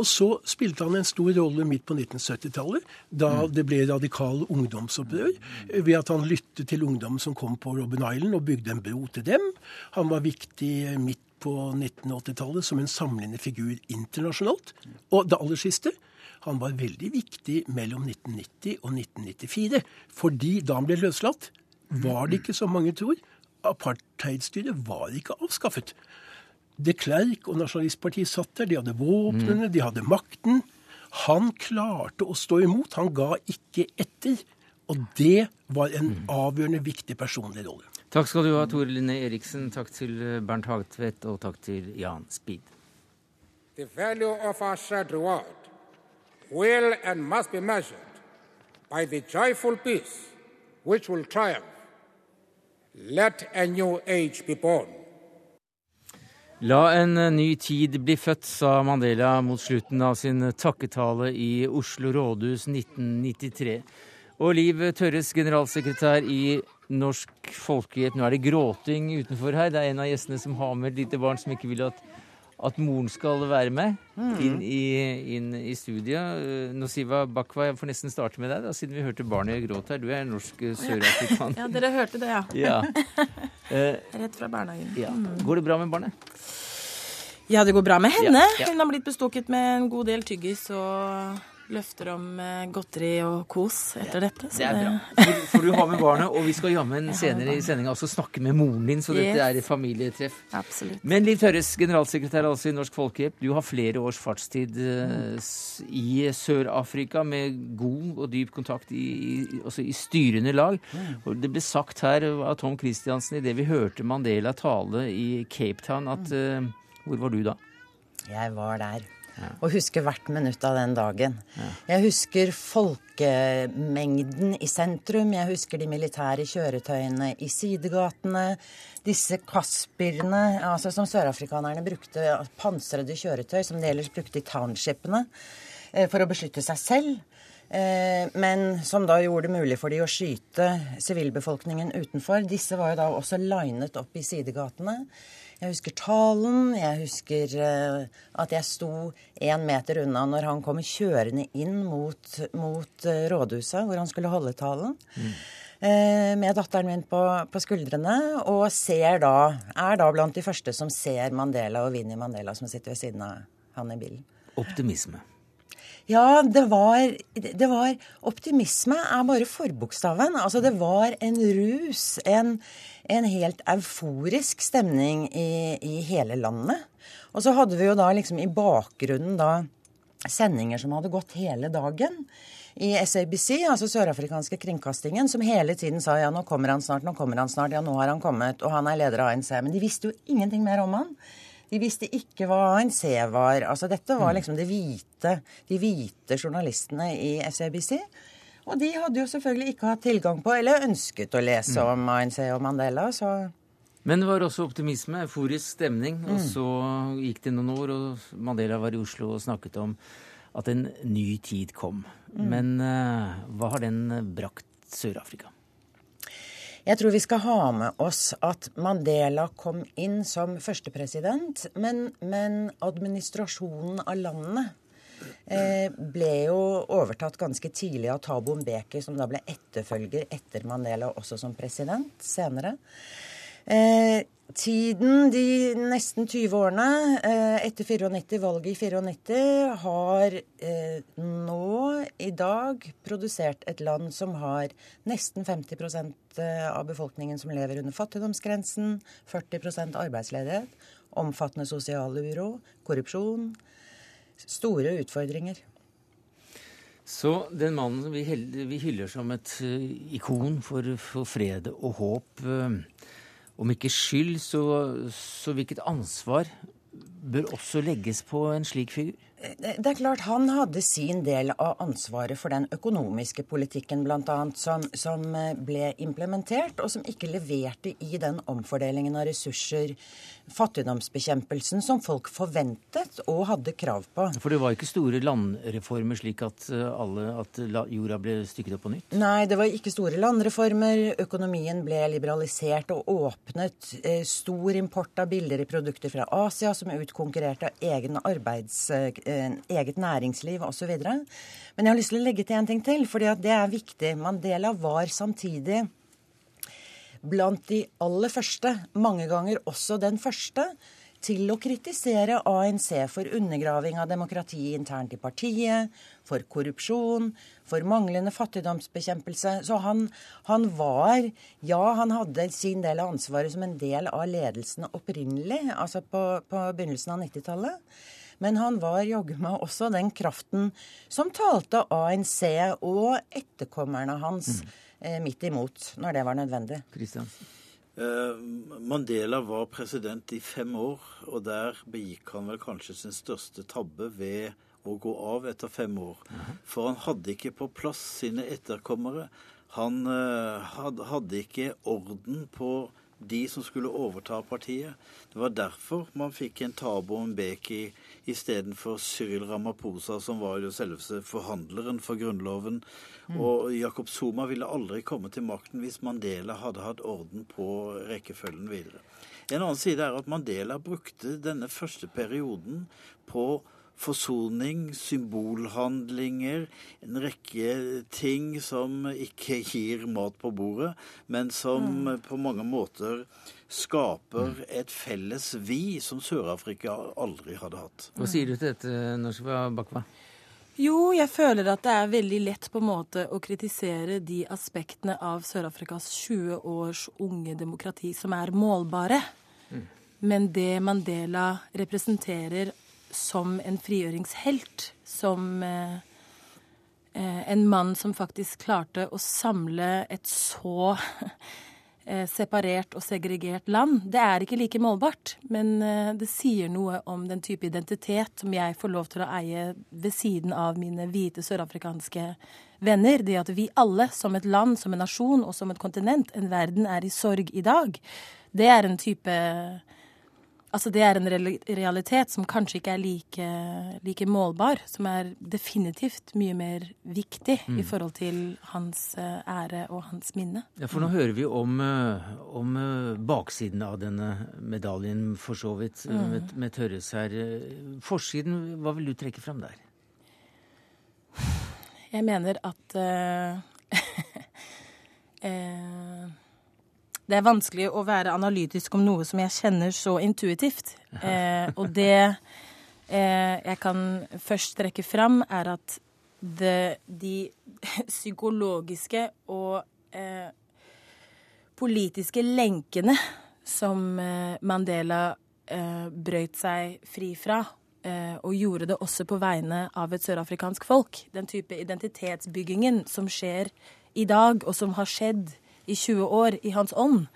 Og så spilte han en stor rolle midt på 1970-tallet, da det ble radikal ungdomsopprør, ved at han lyttet til ungdom som kom på Robben Island og bygde en bro til dem. Han var viktig midt på 1980-tallet som en samlende figur internasjonalt. Og det aller siste han var veldig viktig mellom 1990 og 1994, fordi da han ble løslatt, var det ikke, som mange tror, apartheidstyret var ikke avskaffet. De Klerk og Nasjonalistpartiet satt der. De hadde våpnene, de hadde makten. Han klarte å stå imot. Han ga ikke etter. Og det var en avgjørende viktig personlig rolle. Takk skal du ha, Tore Linné Eriksen. Takk til eh, Bernt Hagtvedt, og takk til Jan Speed. The value of our shared reward will and must be measured by the joyful peace which will triumph. Let a new age be born. La en eh, ny tid bli født, sa Mandela mot slutten av sin takketale i Oslo rådhus 1993. Og Liv Tørres, generalsekretær i Norsk Folkehjelp. Nå er det gråting utenfor her. Det er en av gjestene som har med et lite barn som ikke vil at, at moren skal være med inn i, inn i studiet. Eh, Nosiva Bakwa, jeg får nesten starte med deg, da, siden vi hørte barnet gråte her. Du er norsk eh, sørafrikaner. Ja, dere hørte det, ja. Ja. Eh, Rett fra barnehagen. ja. Går det bra med barnet? Ja, det går bra med henne. Ja, ja. Hun har blitt bestukket med en god del tyggis og løfter om eh, godteri og kos etter dette. så Det er bra. For, for du har med barnet, og vi skal jammen senere i sendinga også snakke med moren din, så dette Yes. er et familietreff. Absolutt. Men Liv Tørres, generalsekretær altså i Norsk Folkehjelp, du har flere års fartstid eh, i Sør-Afrika med god og dyp kontakt i, i, også i styrende lag. Og det ble sagt her av Tom Christiansen idet vi hørte Mandela tale i Cape Town, at eh, Hvor var du da? Jeg var der. Og husker hvert minutt av den dagen. Jeg husker folkemengden i sentrum. Jeg husker de militære kjøretøyene i sidegatene. Disse Kasperene, altså som sørafrikanerne brukte, pansrede kjøretøy som de ellers brukte i townshipene eh, for å beskytte seg selv. Eh, men som da gjorde det mulig for de å skyte sivilbefolkningen utenfor. Disse var jo da også linet opp i sidegatene. Jeg husker talen. Jeg husker eh, at jeg sto én meter unna når han kom kjørende inn mot, mot eh, rådhuset, hvor han skulle holde talen. Mm. Med datteren min på, på, skuldrene, og ser da, er da blant de første som ser Mandela og Vinni Mandela som sitter ved siden av han i bilen. Optimisme. Ja, det var, det var, Optimisme er bare forbokstaven. Altså, det var en rus. En, en helt euforisk stemning i, i, hele landet. Og så hadde vi jo da liksom i bakgrunnen da sendinger som hadde gått hele dagen i SABC, altså sørafrikanske kringkastingen, som hele tiden sa ja, nå kommer han snart, nå kommer han snart, ja, nå har han kommet, og han er leder av ANC. Men de visste jo ingenting mer om han. De visste ikke hva ANC var. Altså Dette var mm. liksom de hvite, de hvite journalistene i SABC. Og de hadde jo selvfølgelig ikke hatt tilgang på, eller ønsket å lese mm. om ANC og Mandela. så... Men det var også optimisme, euforisk stemning. Og mm. så gikk det noen år, og Mandela var i Oslo og snakket om at en ny tid kom. Mm. Men uh, hva har den brakt Sør-Afrika? Jeg tror vi skal ha med oss at Mandela kom inn som førstepresident, men, men administrasjonen av landet eh, ble jo overtatt ganske tidlig av Thabo Mbeki, som da ble etterfølger etter Mandela også som president senere. Eh, Tiden, de nesten 20 årene eh, etter 94, valget i 94, har eh, nå i dag produsert et land som har nesten 50 eh, av befolkningen som lever under fattigdomsgrensen, 40% arbeidsledighet, omfattende sosial uro, korrupsjon. Store utfordringer. Så den mannen vi, hyller som et ikon for, for fred og håp om ikke skyld, så, så hvilket ansvar bør også legges på en slik figur? Det er klart Han hadde sin del av ansvaret for den økonomiske politikken blant annet, som, som ble implementert, og som ikke leverte i den omfordelingen av ressurser, fattigdomsbekjempelsen, som folk forventet og hadde krav på. For det var ikke store landreformer slik at, eh, alle, at jorda ble stykket opp på nytt? Nei, det var ikke store landreformer. Økonomien ble liberalisert og åpnet. Eh, stor import av billigere produkter fra Asia som utkonkurrerte egen arbeidskraft Eh, eget næringsliv osv. Men jeg har lyst til å legge til en ting til, fordi det er viktig. Mandela var samtidig blant de aller første, mange ganger også den første, til å kritisere ANC for undergraving av demokrati internt i partiet, for korrupsjon, for manglende fattigdomsbekjempelse. Så han, han, var Ja, han hadde sin del av ansvaret som en del av ledelsen opprinnelig, altså på, på begynnelsen av 90-tallet. Men han var jaggu meg også den kraften som talte ANC og etterkommerne hans mm. eh, midt imot, når det var nødvendig. Kristiansen. Eh, Mandela var president i fem år, og der begikk han vel kanskje sin største tabbe ved å gå av etter fem år. For han hadde ikke på plass sine etterkommere. Han uh, hadde ikke orden på de som skulle overta partiet. Det var derfor man fikk en Tabo Mbeki istedenfor Cyril Ramaphosa, som var jo selveste forhandleren for Grunnloven. Mm. Og Jakob Zuma ville aldri komme til makten hvis Mandela hadde hatt orden på rekkefølgen videre. En annen side er at Mandela brukte denne første perioden på forsoning, symbolhandlinger, en rekke ting som ikke gir mat på bordet, men som mm. på mange måter skaper et felles vi som Sør-Afrika aldri hadde hatt. Hva sier du til dette, Nashwa Bakwa? Jo, jeg føler at det er veldig lett på en måte å kritisere de aspektene av Sør-Afrikas 20 års unge demokrati som er målbare. Mm. Men det Mandela representerer som en frigjøringshelt. Som eh, eh, en mann som faktisk klarte å samle et så eh, separert og segregert land. Det er ikke like målbart, men eh, det sier noe om den type identitet som jeg får lov til å eie ved siden av mine hvite sørafrikanske venner. Det at vi alle, som et land, som en nasjon og som et kontinent, en verden, er i sorg i dag, det er en type Altså det er en realitet som kanskje ikke er like, like målbar, som er definitivt mye mer viktig mm. i forhold til hans eh, ære og hans minne. Ja, For nå mm. hører vi om, eh, om eh, baksiden av denne medaljen, for så vidt, mm. med, med Tørres her. Forsiden, hva vil du trekke fram der? Jeg mener at uh, uh, det er vanskelig å være analytisk om noe som jeg kjenner så intuitivt. Eh, og det eh, jeg kan først trekke fram, er at det, de psykologiske og eh, politiske lenkene som eh, Mandela eh, brøyt seg fri fra, eh, og gjorde det også på vegne av et sørafrikansk folk, den type identitetsbyggingen som skjer i dag, og som har skjedd i 20 år i hans ånd.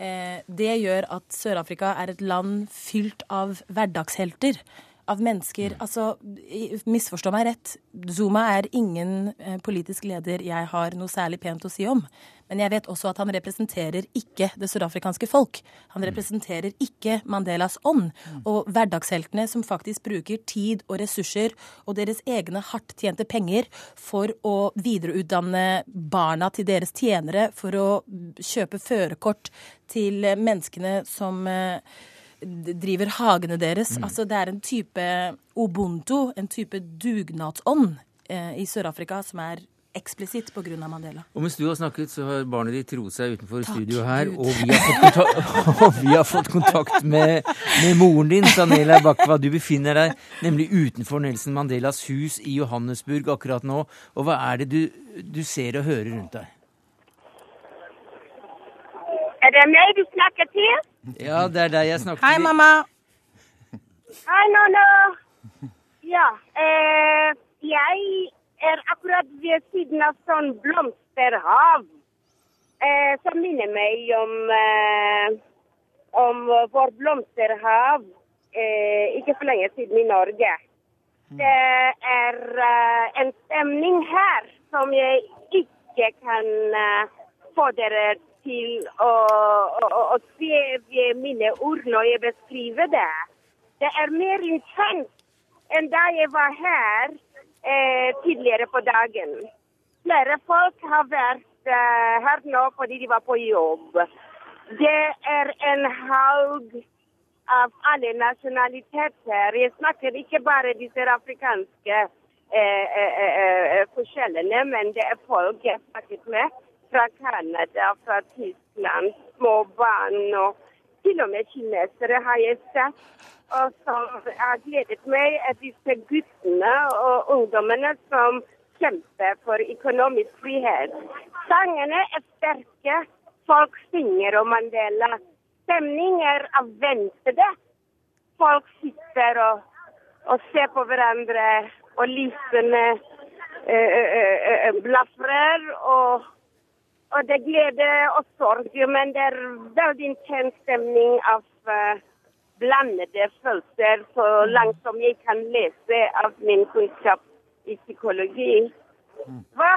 Eh, det gjør at Sør-Afrika er et land fylt av hverdagshelter. Av mennesker Altså, misforstå meg rett. Zuma er ingen eh, politisk leder jeg har noe særlig pent å si om. Men jeg vet også at han representerer ikke det sørafrikanske folk. Han representerer ikke Mandelas ånd. Og hverdagsheltene som faktisk bruker tid og ressurser og deres egne hardt tjente penger for å videreutdanne barna til deres tjenere, for å kjøpe førerkort til menneskene som eh, driver hagene deres. Mm. Altså det er en type ubuntu, en type dugnadsånd eh, i Sør-Afrika som er eksplisitt pga. Mandela. Og mens du har snakket, så har barnet ditt roet seg utenfor Takk, studio her, og vi, og vi, har fått kontakt med, med moren din, Sanela Bakwa. Du befinner deg nemlig utenfor Nelson Mandelas hus i Johannesburg akkurat nå. Og hva er det du, du ser og hører rundt deg? Er det meg du snakker til? Ja, det er deg jeg snakker til. Hei, mamma. Hei, Nonna. Ja, eh, jeg er akkurat ved siden av sånn blomsterhav. Eh, som minner meg om, eh, om vår blomsterhav eh, ikke for lenge siden i Norge. Det er eh, en stemning her som jeg ikke kan eh, få dere til å, å, å, se ved mine ord når jeg beskriver det. Det er mer intenst enn da jeg var her eh, tidligere på dagen. Flere folk har vært eh, her nå fordi de var på jobb. Det er en haug av alle nasjonaliteter. Jeg snakker ikke bare disse afrikanske eh, eh, eh, eh, forskjellene, men det er folk jeg har snakket med fra Canada, fra Tyskland, små barn og til og med kinesere har jeg sett og som har gledet meg, er disse guttene og ungdommene som kjemper for økonomisk frihet. Sangene er sterke. Folk synger om Mandela. Stemning er avventede. Folk sitter og, og ser på hverandre, og lysene øh, blafrer. Og, og, det er glede og sorg, men det er veldig intens stemning av uh, blandede følelser så langt som jeg kan lese av min kunnskap i psykologi. Hva?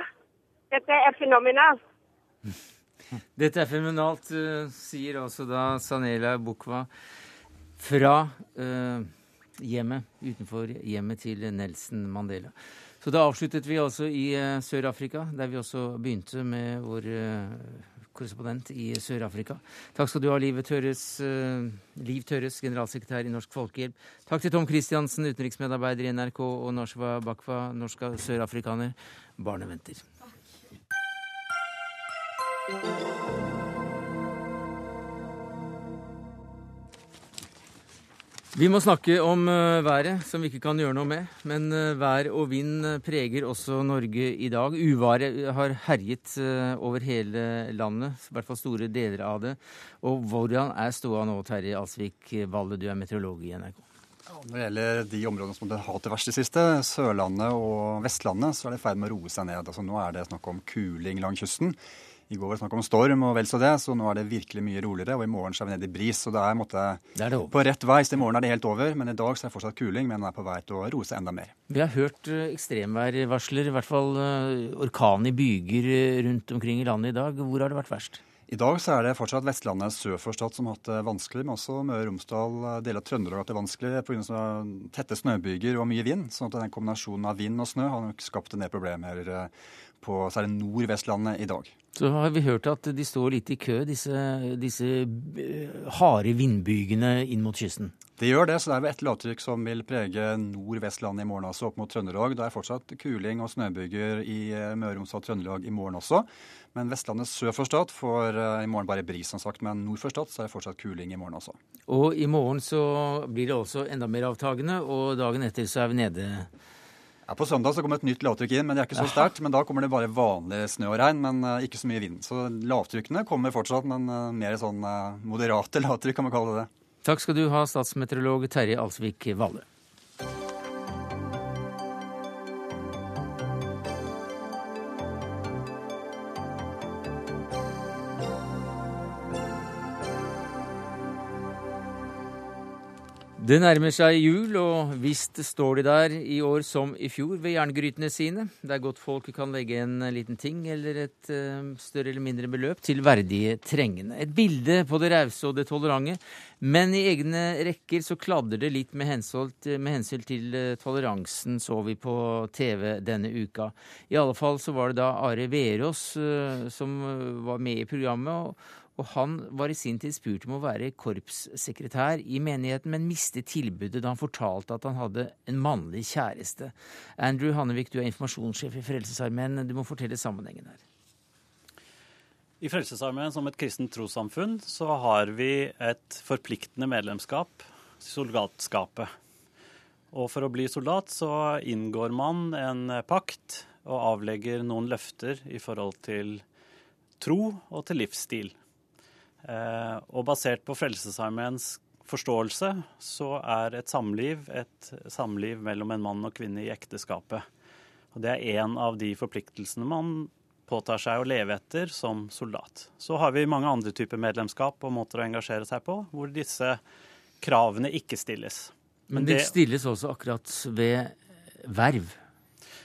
Dette er fenomenalt. Dette er fenomenalt, uh, sier altså da Sanela Bukwa fra uh, hjemmet, utenfor hjemmet til Nelson Mandela. Så da avsluttet vi altså i uh, Sør-Afrika, der vi også begynte med vår korrespondent i Sør-Afrika. Takk skal du ha, Liv Tørres, uh, Liv Tørres, generalsekretær i Norsk Folkehjelp. Takk til Tom Christiansen, utenriksmedarbeider i NRK, og Nashwa Bakwa, norsk sørafrikaner. Barnet venter. Takk. Vi må snakke om uh, været, som vi ikke kan gjøre noe med. Men uh, vær og vind eh, preger også Norge i dag. Uværet har herjet over hele landet, i hvert fall store deler av det. Og hvordan er ståa nå, Terje Alsvik Valle, du er meteorolog i NRK? Når det gjelder de områdene som har hatt det verste siste, Sørlandet og Vestlandet, så er det i ferd med å roe seg ned. Altså, nå er det snakk om kuling langs kysten. I går var det snakk om storm og vel så det, så nå er det virkelig mye roligere. Og i morgen så er vi nede i bris, så det er, måtte, det er det på rett vei. Så i morgen er det helt over, men i dag så er det fortsatt kuling, men den er på vei til å roe seg enda mer. Vi har hørt uh, ekstremværvarsler, i hvert fall uh, orkan i byger uh, rundt omkring i landet i dag. Hvor har det vært verst? I dag så er det fortsatt Vestlandet sør for Stad som har hatt det vanskelig, men også Møre og Romsdal, deler av Trøndelag har hatt det vanskelig pga. tette snøbyger og mye vind. sånn at den kombinasjonen av vind og snø har nok skapt en del problemer på særlig Nord-Vestlandet i dag. Så har vi hørt at de står litt i kø, disse, disse harde vindbygene inn mot kysten? Det gjør det, så det er et lavtrykk som vil prege Nord-Vestlandet i morgen også, opp mot Trøndelag. Det er fortsatt kuling og snøbyger i Møre og Romsdal og Trøndelag i morgen også. Men Vestlandet sør for Stad får i morgen bare bris, som sagt. Men nord for Stad så er det fortsatt kuling i morgen også. Og i morgen så blir det også enda mer avtagende, og dagen etter så er vi nede ja, På søndag så kommer et nytt lavtrykk inn, men det er ikke så sterkt. Men da kommer det bare vanlig snø og regn, men uh, ikke så mye vind. Så lavtrykkene kommer fortsatt, men mer sånn moderate lavtrykk, kan man kalle det. Takk skal du ha, statsmeteorolog Terje Alsvik Valle. Det nærmer seg jul, og visst står de der i år som i fjor ved jerngrytene sine, der godt folk kan legge en liten ting eller et uh, større eller mindre beløp til verdige trengende. Et bilde på det rause og det tolerante, men i egne rekker så kladder det litt med hensyn, til uh, toleransen, så vi på TV denne uka. I alle fall så var det da Are Verås uh, som var med i programmet. og og han var i sin tid spurt om å være korpssekretær i menigheten, men mistet tilbudet da han fortalte at han hadde en mannlig kjæreste. Andrew Hannevik, du er informasjonssjef i Frelsesarmeen. Du må fortelle sammenhengen her. I Frelsesarmeen som et kristent trossamfunn så har vi et forpliktende medlemskap, soldatskapet. Og for å bli soldat så inngår man en pakt og avlegger noen løfter i forhold til tro og til livsstil. Eh, og basert på Frelsesarmeens forståelse så er et samliv et samliv mellom en mann og kvinne i ekteskapet. Og Det er en av de forpliktelsene man påtar seg å leve etter som soldat. Så har vi mange andre typer medlemskap og måter å engasjere seg på, hvor disse kravene ikke stilles. Men de det stilles også akkurat ved verv?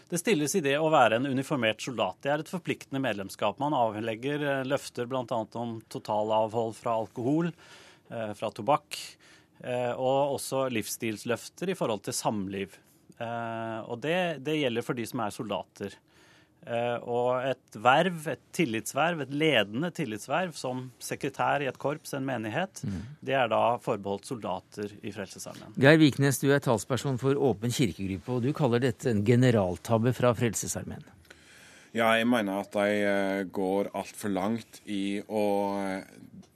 Det stilles i det å være en uniformert soldat. Det er et forpliktende medlemskap. Man avlegger eh, løfter bl.a. om totalavhold fra alkohol, eh, fra tobakk, eh, og også livsstilsløfter i forhold til samliv. Og det, det gjelder for de som er soldater. Eh, og et verv, et tillitsverv, et ledende tillitsverv som sekretær i et korps, en menighet, mm. det er da forbeholdt soldater i Frelsesarmeen. Geir Viknes, du er talsperson for Åpen kirkegruppe, og du kaller dette en generaltabbe fra Frelsesarmeen. Ja, jeg mener at de eh, går altfor langt i å eh,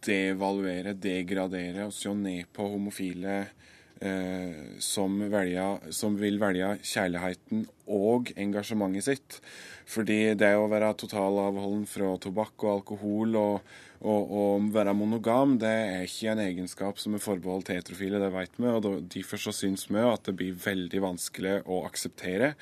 devaluere, degradere og se ned på homofile eh, som, velger, som vil velge kjærligheten og engasjementet sitt. Fordi det å være totalavholden fra tobakk og alkohol og, og, og, være monogam, det er ikke en egenskap som er forbeholdt heterofile, det vet vi. og Derfor så syns vi at det blir veldig vanskelig å akseptere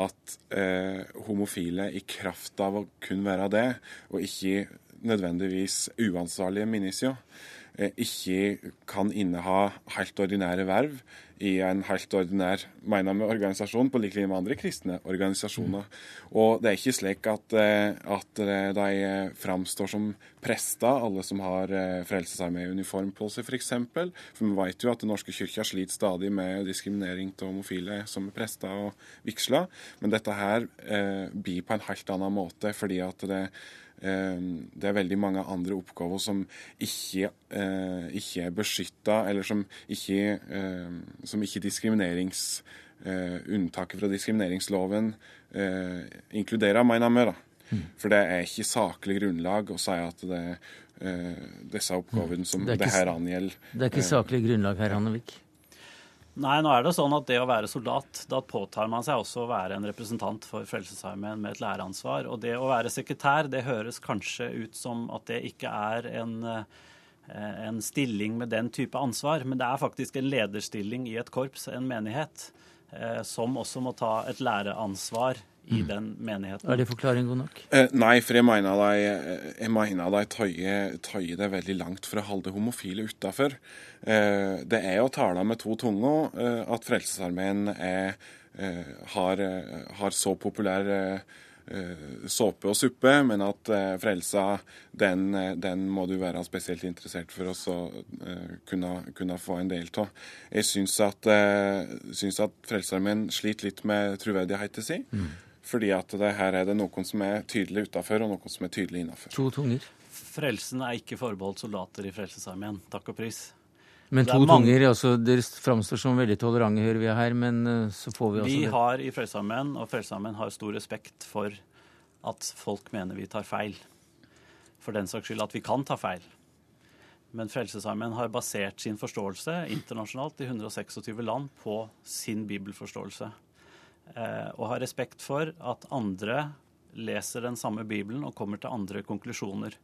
at eh, homofile i kraft av å kun være det, og ikke nødvendigvis uansvarlige minisio, Eh, ikke kan inneha helt ordinære verv i en helt ordinær mener med organisasjon, på lik linje med andre kristne organisasjoner. Og det er ikke slik at, eh, at de framstår som prester, alle som har eh, Frelsesarmé-uniform på seg, f.eks. For, for vi vet jo at Den norske kirka sliter stadig med diskriminering av homofile som er prester og vigsler. Men dette her eh, blir på en helt annen måte, fordi at det det er veldig mange andre oppgaver som ikke, eh, ikke er beskytta, eller som ikke, ehm, som ikke diskriminerings eh, unntaket fra diskrimineringsloven eh, inkluderer, mener vi. da. Mm. For det er ikke saklig grunnlag å si at det er disse oppgavene som det, det her angjelder. Det er ikke saklig grunnlag her, Hannevik? Nei, nå er det sånn at det å være soldat, da påtar man seg også å være en representant for Frelsesarmeen med et læreansvar. Og det å være sekretær, det høres kanskje ut som at det ikke er en, eh, en stilling med den type ansvar, men det er faktisk en lederstilling i et korps, en menighet. eh, som også må ta et læreansvar i Mm. den menigheten. Er det forklaring god nok? Eh, nei, for jeg mener de, jeg mener de tøyer, tøyer det veldig langt for å holde homofile utafor. Eh, det er å tale med to tunger eh, at Frelsesarmeen er, eh, har, eh, har så populær eh, eh, såpe og suppe, men at eh, Frelsa, den, eh, den må du være spesielt interessert for å så, eh, kunne, kunne få en del av. Jeg syns at, uh, at Frelsesarmeen sliter litt med troverdigheten sin. Fordi at det her er det noen som er tydelig utafor, og noen som er tydelig innafor. To tunger. Frelsen er ikke forbeholdt soldater i Frelsesarmeen. Takk og pris. Men to tunger, altså, dere framstår som veldig tolerante, hører vi her, men eh, så får vi også Vi det. har i Frelsesarmeen, og Frelsesarmeen har stor respekt for at folk mener vi tar feil. For den saks skyld at vi kan ta feil. Men Frelsesarmeen har basert sin forståelse internasjonalt i 126 land på sin bibelforståelse. Eh, og har respekt for at andre leser den samme bibelen og kommer til andre konklusjoner.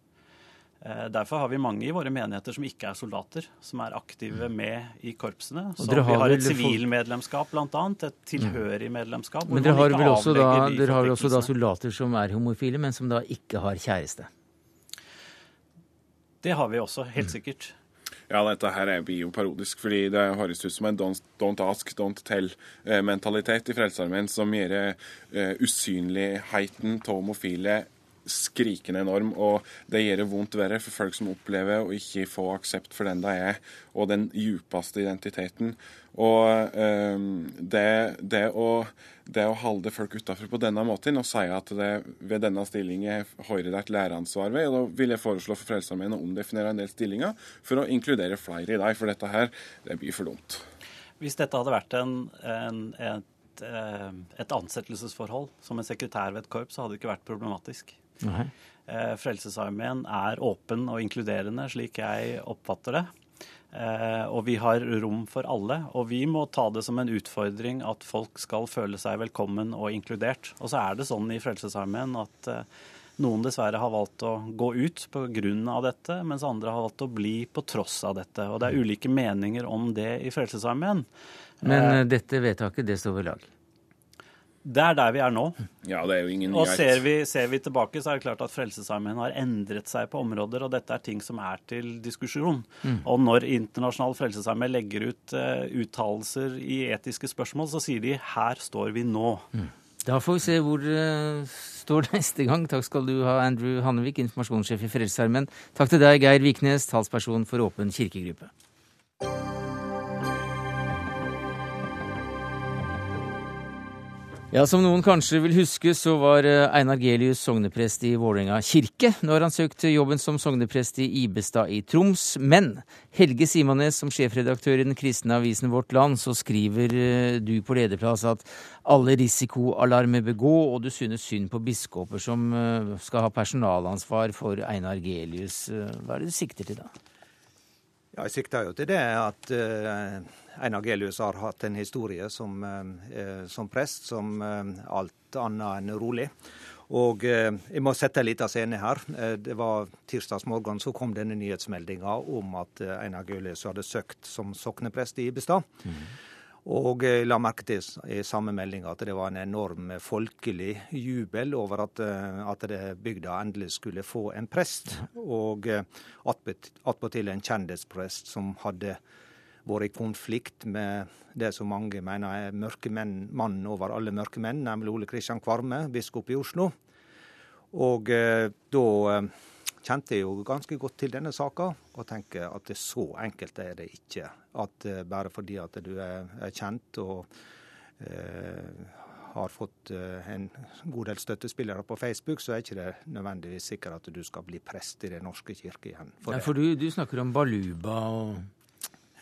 Eh, Derfor har vi mange i våre menigheter som ikke er soldater, som er aktive med i korpsene. Så har vi har et sivilmedlemskap, bl.a. Et tilhørig medlemskap. Men dere har vel også da, de dere har vel også da soldater som er homofile, men som da ikke har kjæreste? Det har vi også, helt sikkert. Ja, dette her er blir jo parodisk, fordi det høres ut som en don't, don't ask, don't tell-mentalitet i Frelsesarmeen som gjør uh, usynligheten av homofile skrikende enorm, og det gjør det vondt verre for folk som opplever å ikke få aksept for den de er, og den djupeste identiteten. Og eh, det, det, å, det å holde folk utafor på denne måten og si at det ved denne stillingen hører det et læreansvar ved, og da vil jeg foreslå for Frelsesarmeen å omdefinere en del stillinger for å inkludere flere i dem, for dette her det blir for dumt. Hvis dette hadde vært en, en, et, eh, et ansettelsesforhold som en sekretær ved et korps, så hadde det ikke vært problematisk. Nei. Eh, Frelsesarmeen er åpen og inkluderende, slik jeg oppfatter det. Eh, og vi har rom for alle. Og vi må ta det som en utfordring at folk skal føle seg velkommen og inkludert. Og så er det sånn i Frelsesarmeen at eh, noen dessverre har valgt å gå ut pga. dette, mens andre har valgt å bli på tross av dette. Og det er ulike meninger om det i Frelsesarmeen. Men dette vedtaket, det står ved lag. Det er der vi er nå. Ja, det er jo ingen Og ser vi, ser vi tilbake, så er det klart at Frelsesarmeen har endret seg på områder, og dette er ting som er til diskusjon. Mm. Og når Internasjonal Frelsesarmé legger ut uh, uttalelser i etiske spørsmål, så sier de 'her står vi nå'. Da får vi se hvor det står neste gang. Takk skal du ha, Andrew Hannevik, informasjonssjef i Frelsesarmeen. Takk til deg, Geir Viknes, talsperson for Åpen kirkegruppe. Ja, Som noen kanskje vil huske, så var eh, Einar Gelius sogneprest i Vålerenga kirke. Nå har han søkt jobben som sogneprest i Ibestad i Troms. Men Helge Simanes, som sjefredaktør i den kristne avisen Vårt Land, så skriver eh, du på lederplass at alle risikoalarmer bør gå, og du synes synd på biskoper som eh, skal ha personalansvar for Einar Gelius. Hva er det du sikter til da? Ja, Jeg sikter jo til det at uh, Einar Gelius har hatt en historie som, uh, som prest som alt annet enn rolig. Og jeg må sette en liten scene her. Det var tirsdags morgen så kom denne nyhetsmeldinga om at Einar Gaulius hadde søkt som sokneprest i Ibestad. Og jeg la merke til i samme melding at det var en enorm folkelig jubel over at, at det bygda endelig skulle få en prest. Og attpåtil en kjendisprest som hadde vært i konflikt med det som mange mener er mørke menn, mannen over alle mørke menn, nemlig Ole Kristian Kvarme, biskop i Oslo. Og da kjente jeg jo ganske godt til denne saka, og tenker at det så enkelt er det ikke. At bare fordi at du er, er kjent og eh, har fått eh, en god del støttespillere på Facebook, så er ikke det nødvendigvis sikkert at du skal bli prest i Den norske kirke igjen. For, Nei, for du, du, snakker om Baluba og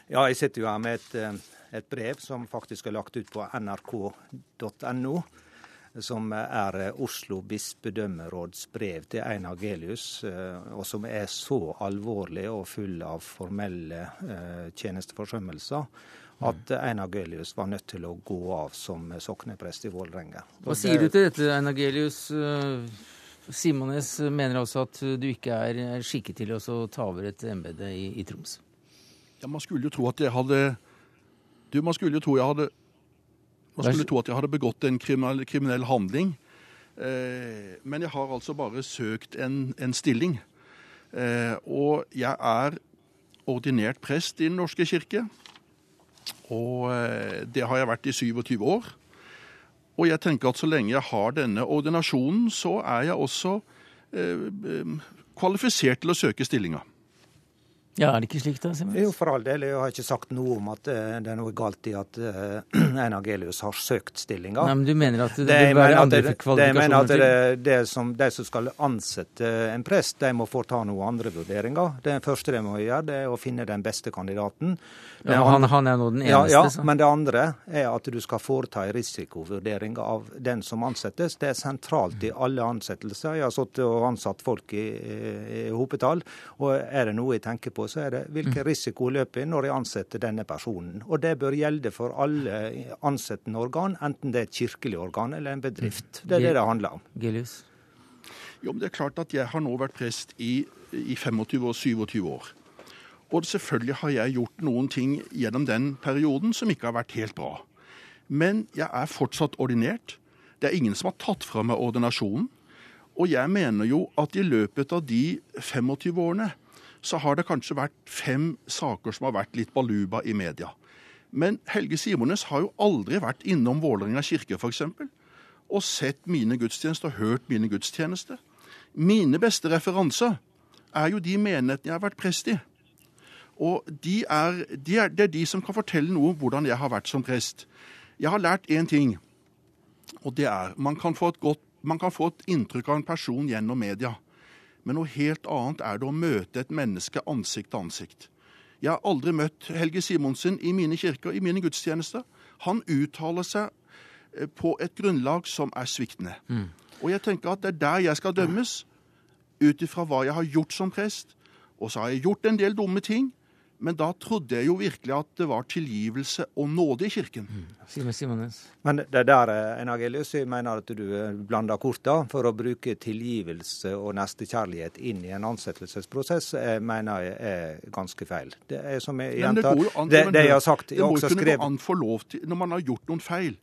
Ja, jeg sitter jo her med et, et brev som faktisk er lagt ut på nrk.no som er Oslo bispedømmeråds brev til Einar Gelius, og som er så alvorlig og full av formelle tjenesteforsømmelser at Einar Gelius var nødt til å gå av som sokneprest i Vålerenga. Hva sier du til dette, Einar Gelius? Simones mener altså at du ikke er skikket til å ta over et embete i, i Troms. Ja, man skulle jo tro at jeg hadde Du, man skulle jo tro jeg hadde Man skulle tro at jeg hadde begått en kriminell, kriminell handling. Eh, men jeg har altså bare søkt en, en stilling. Eh, og jeg er ordinert prest i Den norske kirke. Og eh, det har jeg vært i 27 år. Og jeg tenker at så lenge jeg har denne ordinasjonen, så er jeg også kvalifisert til å søke stillinga. Ja, Er det ikke slik da, Simons? Jo, for all del. Jeg har ikke sagt noe om at uh, det er noe galt i at uh, Einar Gelius har søkt stillinga. Nei, men Du mener at det, det vil være andre det, kvalifikasjoner til? Det, det som, De som skal ansette en prest, de må foreta noen andre vurderinger. Det første de må gjøre, det er å finne den beste kandidaten. Ja, han, han, er nå den eneste. Ja, ja, men det andre er at du skal foreta en risikovurdering av den som ansettes. Det er sentralt i alle ansettelser. Jeg har sittet og ansatt folk i, i hopetall, og er det noe jeg tenker på, så er det hvilken mm. risiko løper jeg når jeg ansetter denne personen. Og det bør gjelde for alle ansettende organ, enten det er et kirkelig organ eller en bedrift. Det er det det handler om. Gilius? Jo, men det er klart at Jeg har nå vært prest i, i 25 og 27 år. Og selvfølgelig har jeg gjort noen ting gjennom den perioden som ikke har vært helt bra. Men jeg er fortsatt ordinert. Det er ingen som har tatt fra meg ordinasjonen. Og jeg mener jo at i løpet av de 25 årene så har det kanskje vært fem saker som har vært litt baluba i media. Men Helge Simones har jo aldri vært innom Vålerenga kirke f.eks. og sett mine gudstjenester og hørt mine gudstjenester. Mine beste referanser er jo de menighetene jeg har vært prest i. Og de er, de er, det er de som kan fortelle noe om hvordan jeg har vært som prest. Jeg har lært én ting, og det er man kan, få et godt, man kan få et inntrykk av en person gjennom media. Men noe helt annet er det å møte et menneske ansikt til ansikt. Jeg har aldri møtt Helge Simonsen i mine kirker, i mine gudstjenester. Han uttaler seg eh, på et grunnlag som er sviktende. Mm. Og jeg tenker at det er der jeg skal dømmes, ut ifra hva jeg har gjort som prest. Og så har jeg gjort en del dumme ting. Men da trodde jeg jo virkelig at det var tilgivelse og nåde i Kirken. Mm. Men det der, Enagelius, jeg mener at du eh, blander korta. For å bruke tilgivelse og nestekjærlighet inn i en ansettelsesprosess, jeg eh, mener jeg er ganske feil. Det er som jeg gjentar, det, det, det, jeg har sagt Det må jo kunne gå an for lov til, når man har gjort noen feil,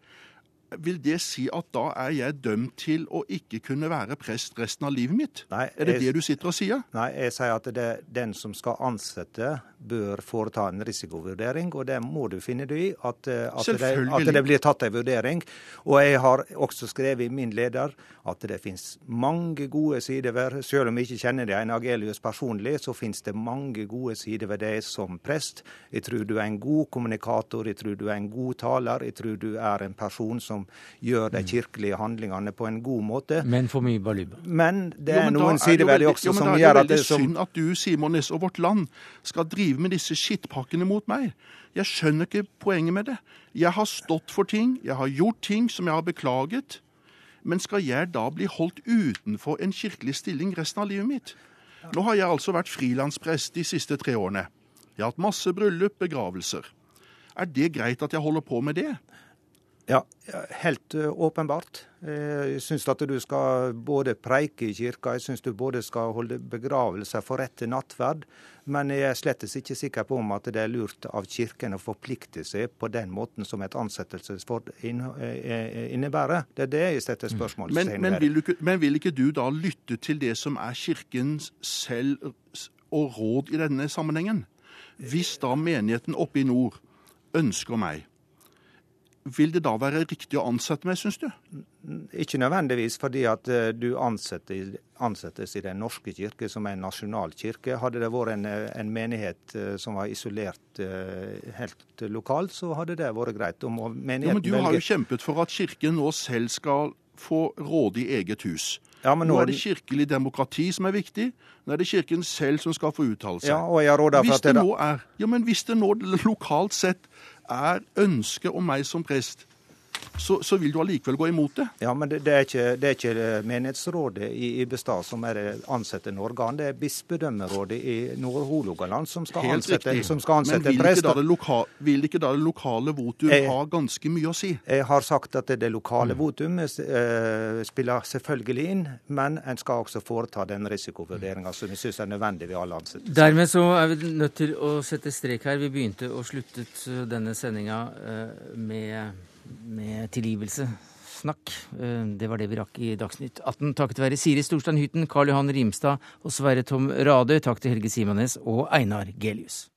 vil det si at da er jeg dømt til å ikke kunne være prest resten av livet mitt? Nei, er det jeg, det du sitter og sier? Nei, jeg sier at det den som skal ansette, bør foreta en risikovurdering. Og det må du finne deg i, at, eh, at, det, at det blir tatt en vurdering. Og jeg har også skrevet i min leder at det finnes mange gode sider ved Selv om jeg ikke kjenner Einar Agelius personlig, så finnes det mange gode sider ved deg som prest. Jeg tror du er en god kommunikator, jeg tror du er en god taler, jeg tror du er en person som som gjør de mm. kirkelige handlingene på en god måte. Men for mye baluba. Men det er jo, men noen sider ved det også jo, som gjør at det er veldig synd at du, Simon Næss og Vårt Land skal drive med disse skittpakkene mot meg. Jeg skjønner ikke poenget med det. Jeg har stått for ting, jeg har gjort ting som jeg har beklaget. Men skal jeg da bli holdt utenfor en kirkelig stilling resten av livet mitt? Nå har jeg altså vært frilansprest de siste tre årene. Jeg har hatt masse bryllup, begravelser. Er det greit at jeg holder på med det? Ja, helt åpenbart. Jeg syns at du skal både preike i kirka, jeg syns du både skal holde begravelser for rett til nattverd. Men jeg er slett ikke sikker på om at det er lurt av Kirken å forplikte seg på den måten som et ansettelsesforhold innebærer. Det er det jeg setter mm. spørsmålstegn ved. Men, men vil ikke du da lytte til det som er Kirkens selv og råd i denne sammenhengen? Hvis da menigheten oppe i nord ønsker meg vil det da være riktig å ansette meg, syns du? Ikke nødvendigvis, fordi at eh, du ansettes i Den norske kirke, som er en nasjonal kirke. Hadde det vært en, eh, en menighet eh, som var isolert helt lokalt, så hadde det vært greit. Om ja, men du har jo kjempet for at Kirken nå selv skal få råde i eget hus. Ja, nå, nå, er det kirkelig demokrati som er viktig. Nå er det Kirken selv som skal få uttale seg. Ja, hvis det, det nå er, ja, men hvis det nå lokalt sett er ønsket om meg som prest, så, så, vil du allikevel gå imot det? Ja, men det, det, er, ikke, det er, ikke, menighetsrådet i Ibestad som er det ansettende organ. Det er bispedømmerådet i Nord-Hålogaland som skal Helt ansette, som skal ansette men vil prest. Loka, vil ikke da det lokale votum jeg, ha ganske mye å si? Jeg har sagt at det lokale mm. votum uh, spiller selvfølgelig inn, men en skal også foreta den risikovurderinga som vi syns er nødvendig ved alle ansettelser. Dermed så er vi nødt til å sette strek her. Vi begynte og sluttet denne sendinga med med tilgivelse. Snakk. Eh, det var det vi rakk i Dagsnytt 18. Takket være Siri Storstein Hytten, Karl Johan Rimstad og Sverre Tom Radøy. Takk til Helge Simanes og Einar Gelius.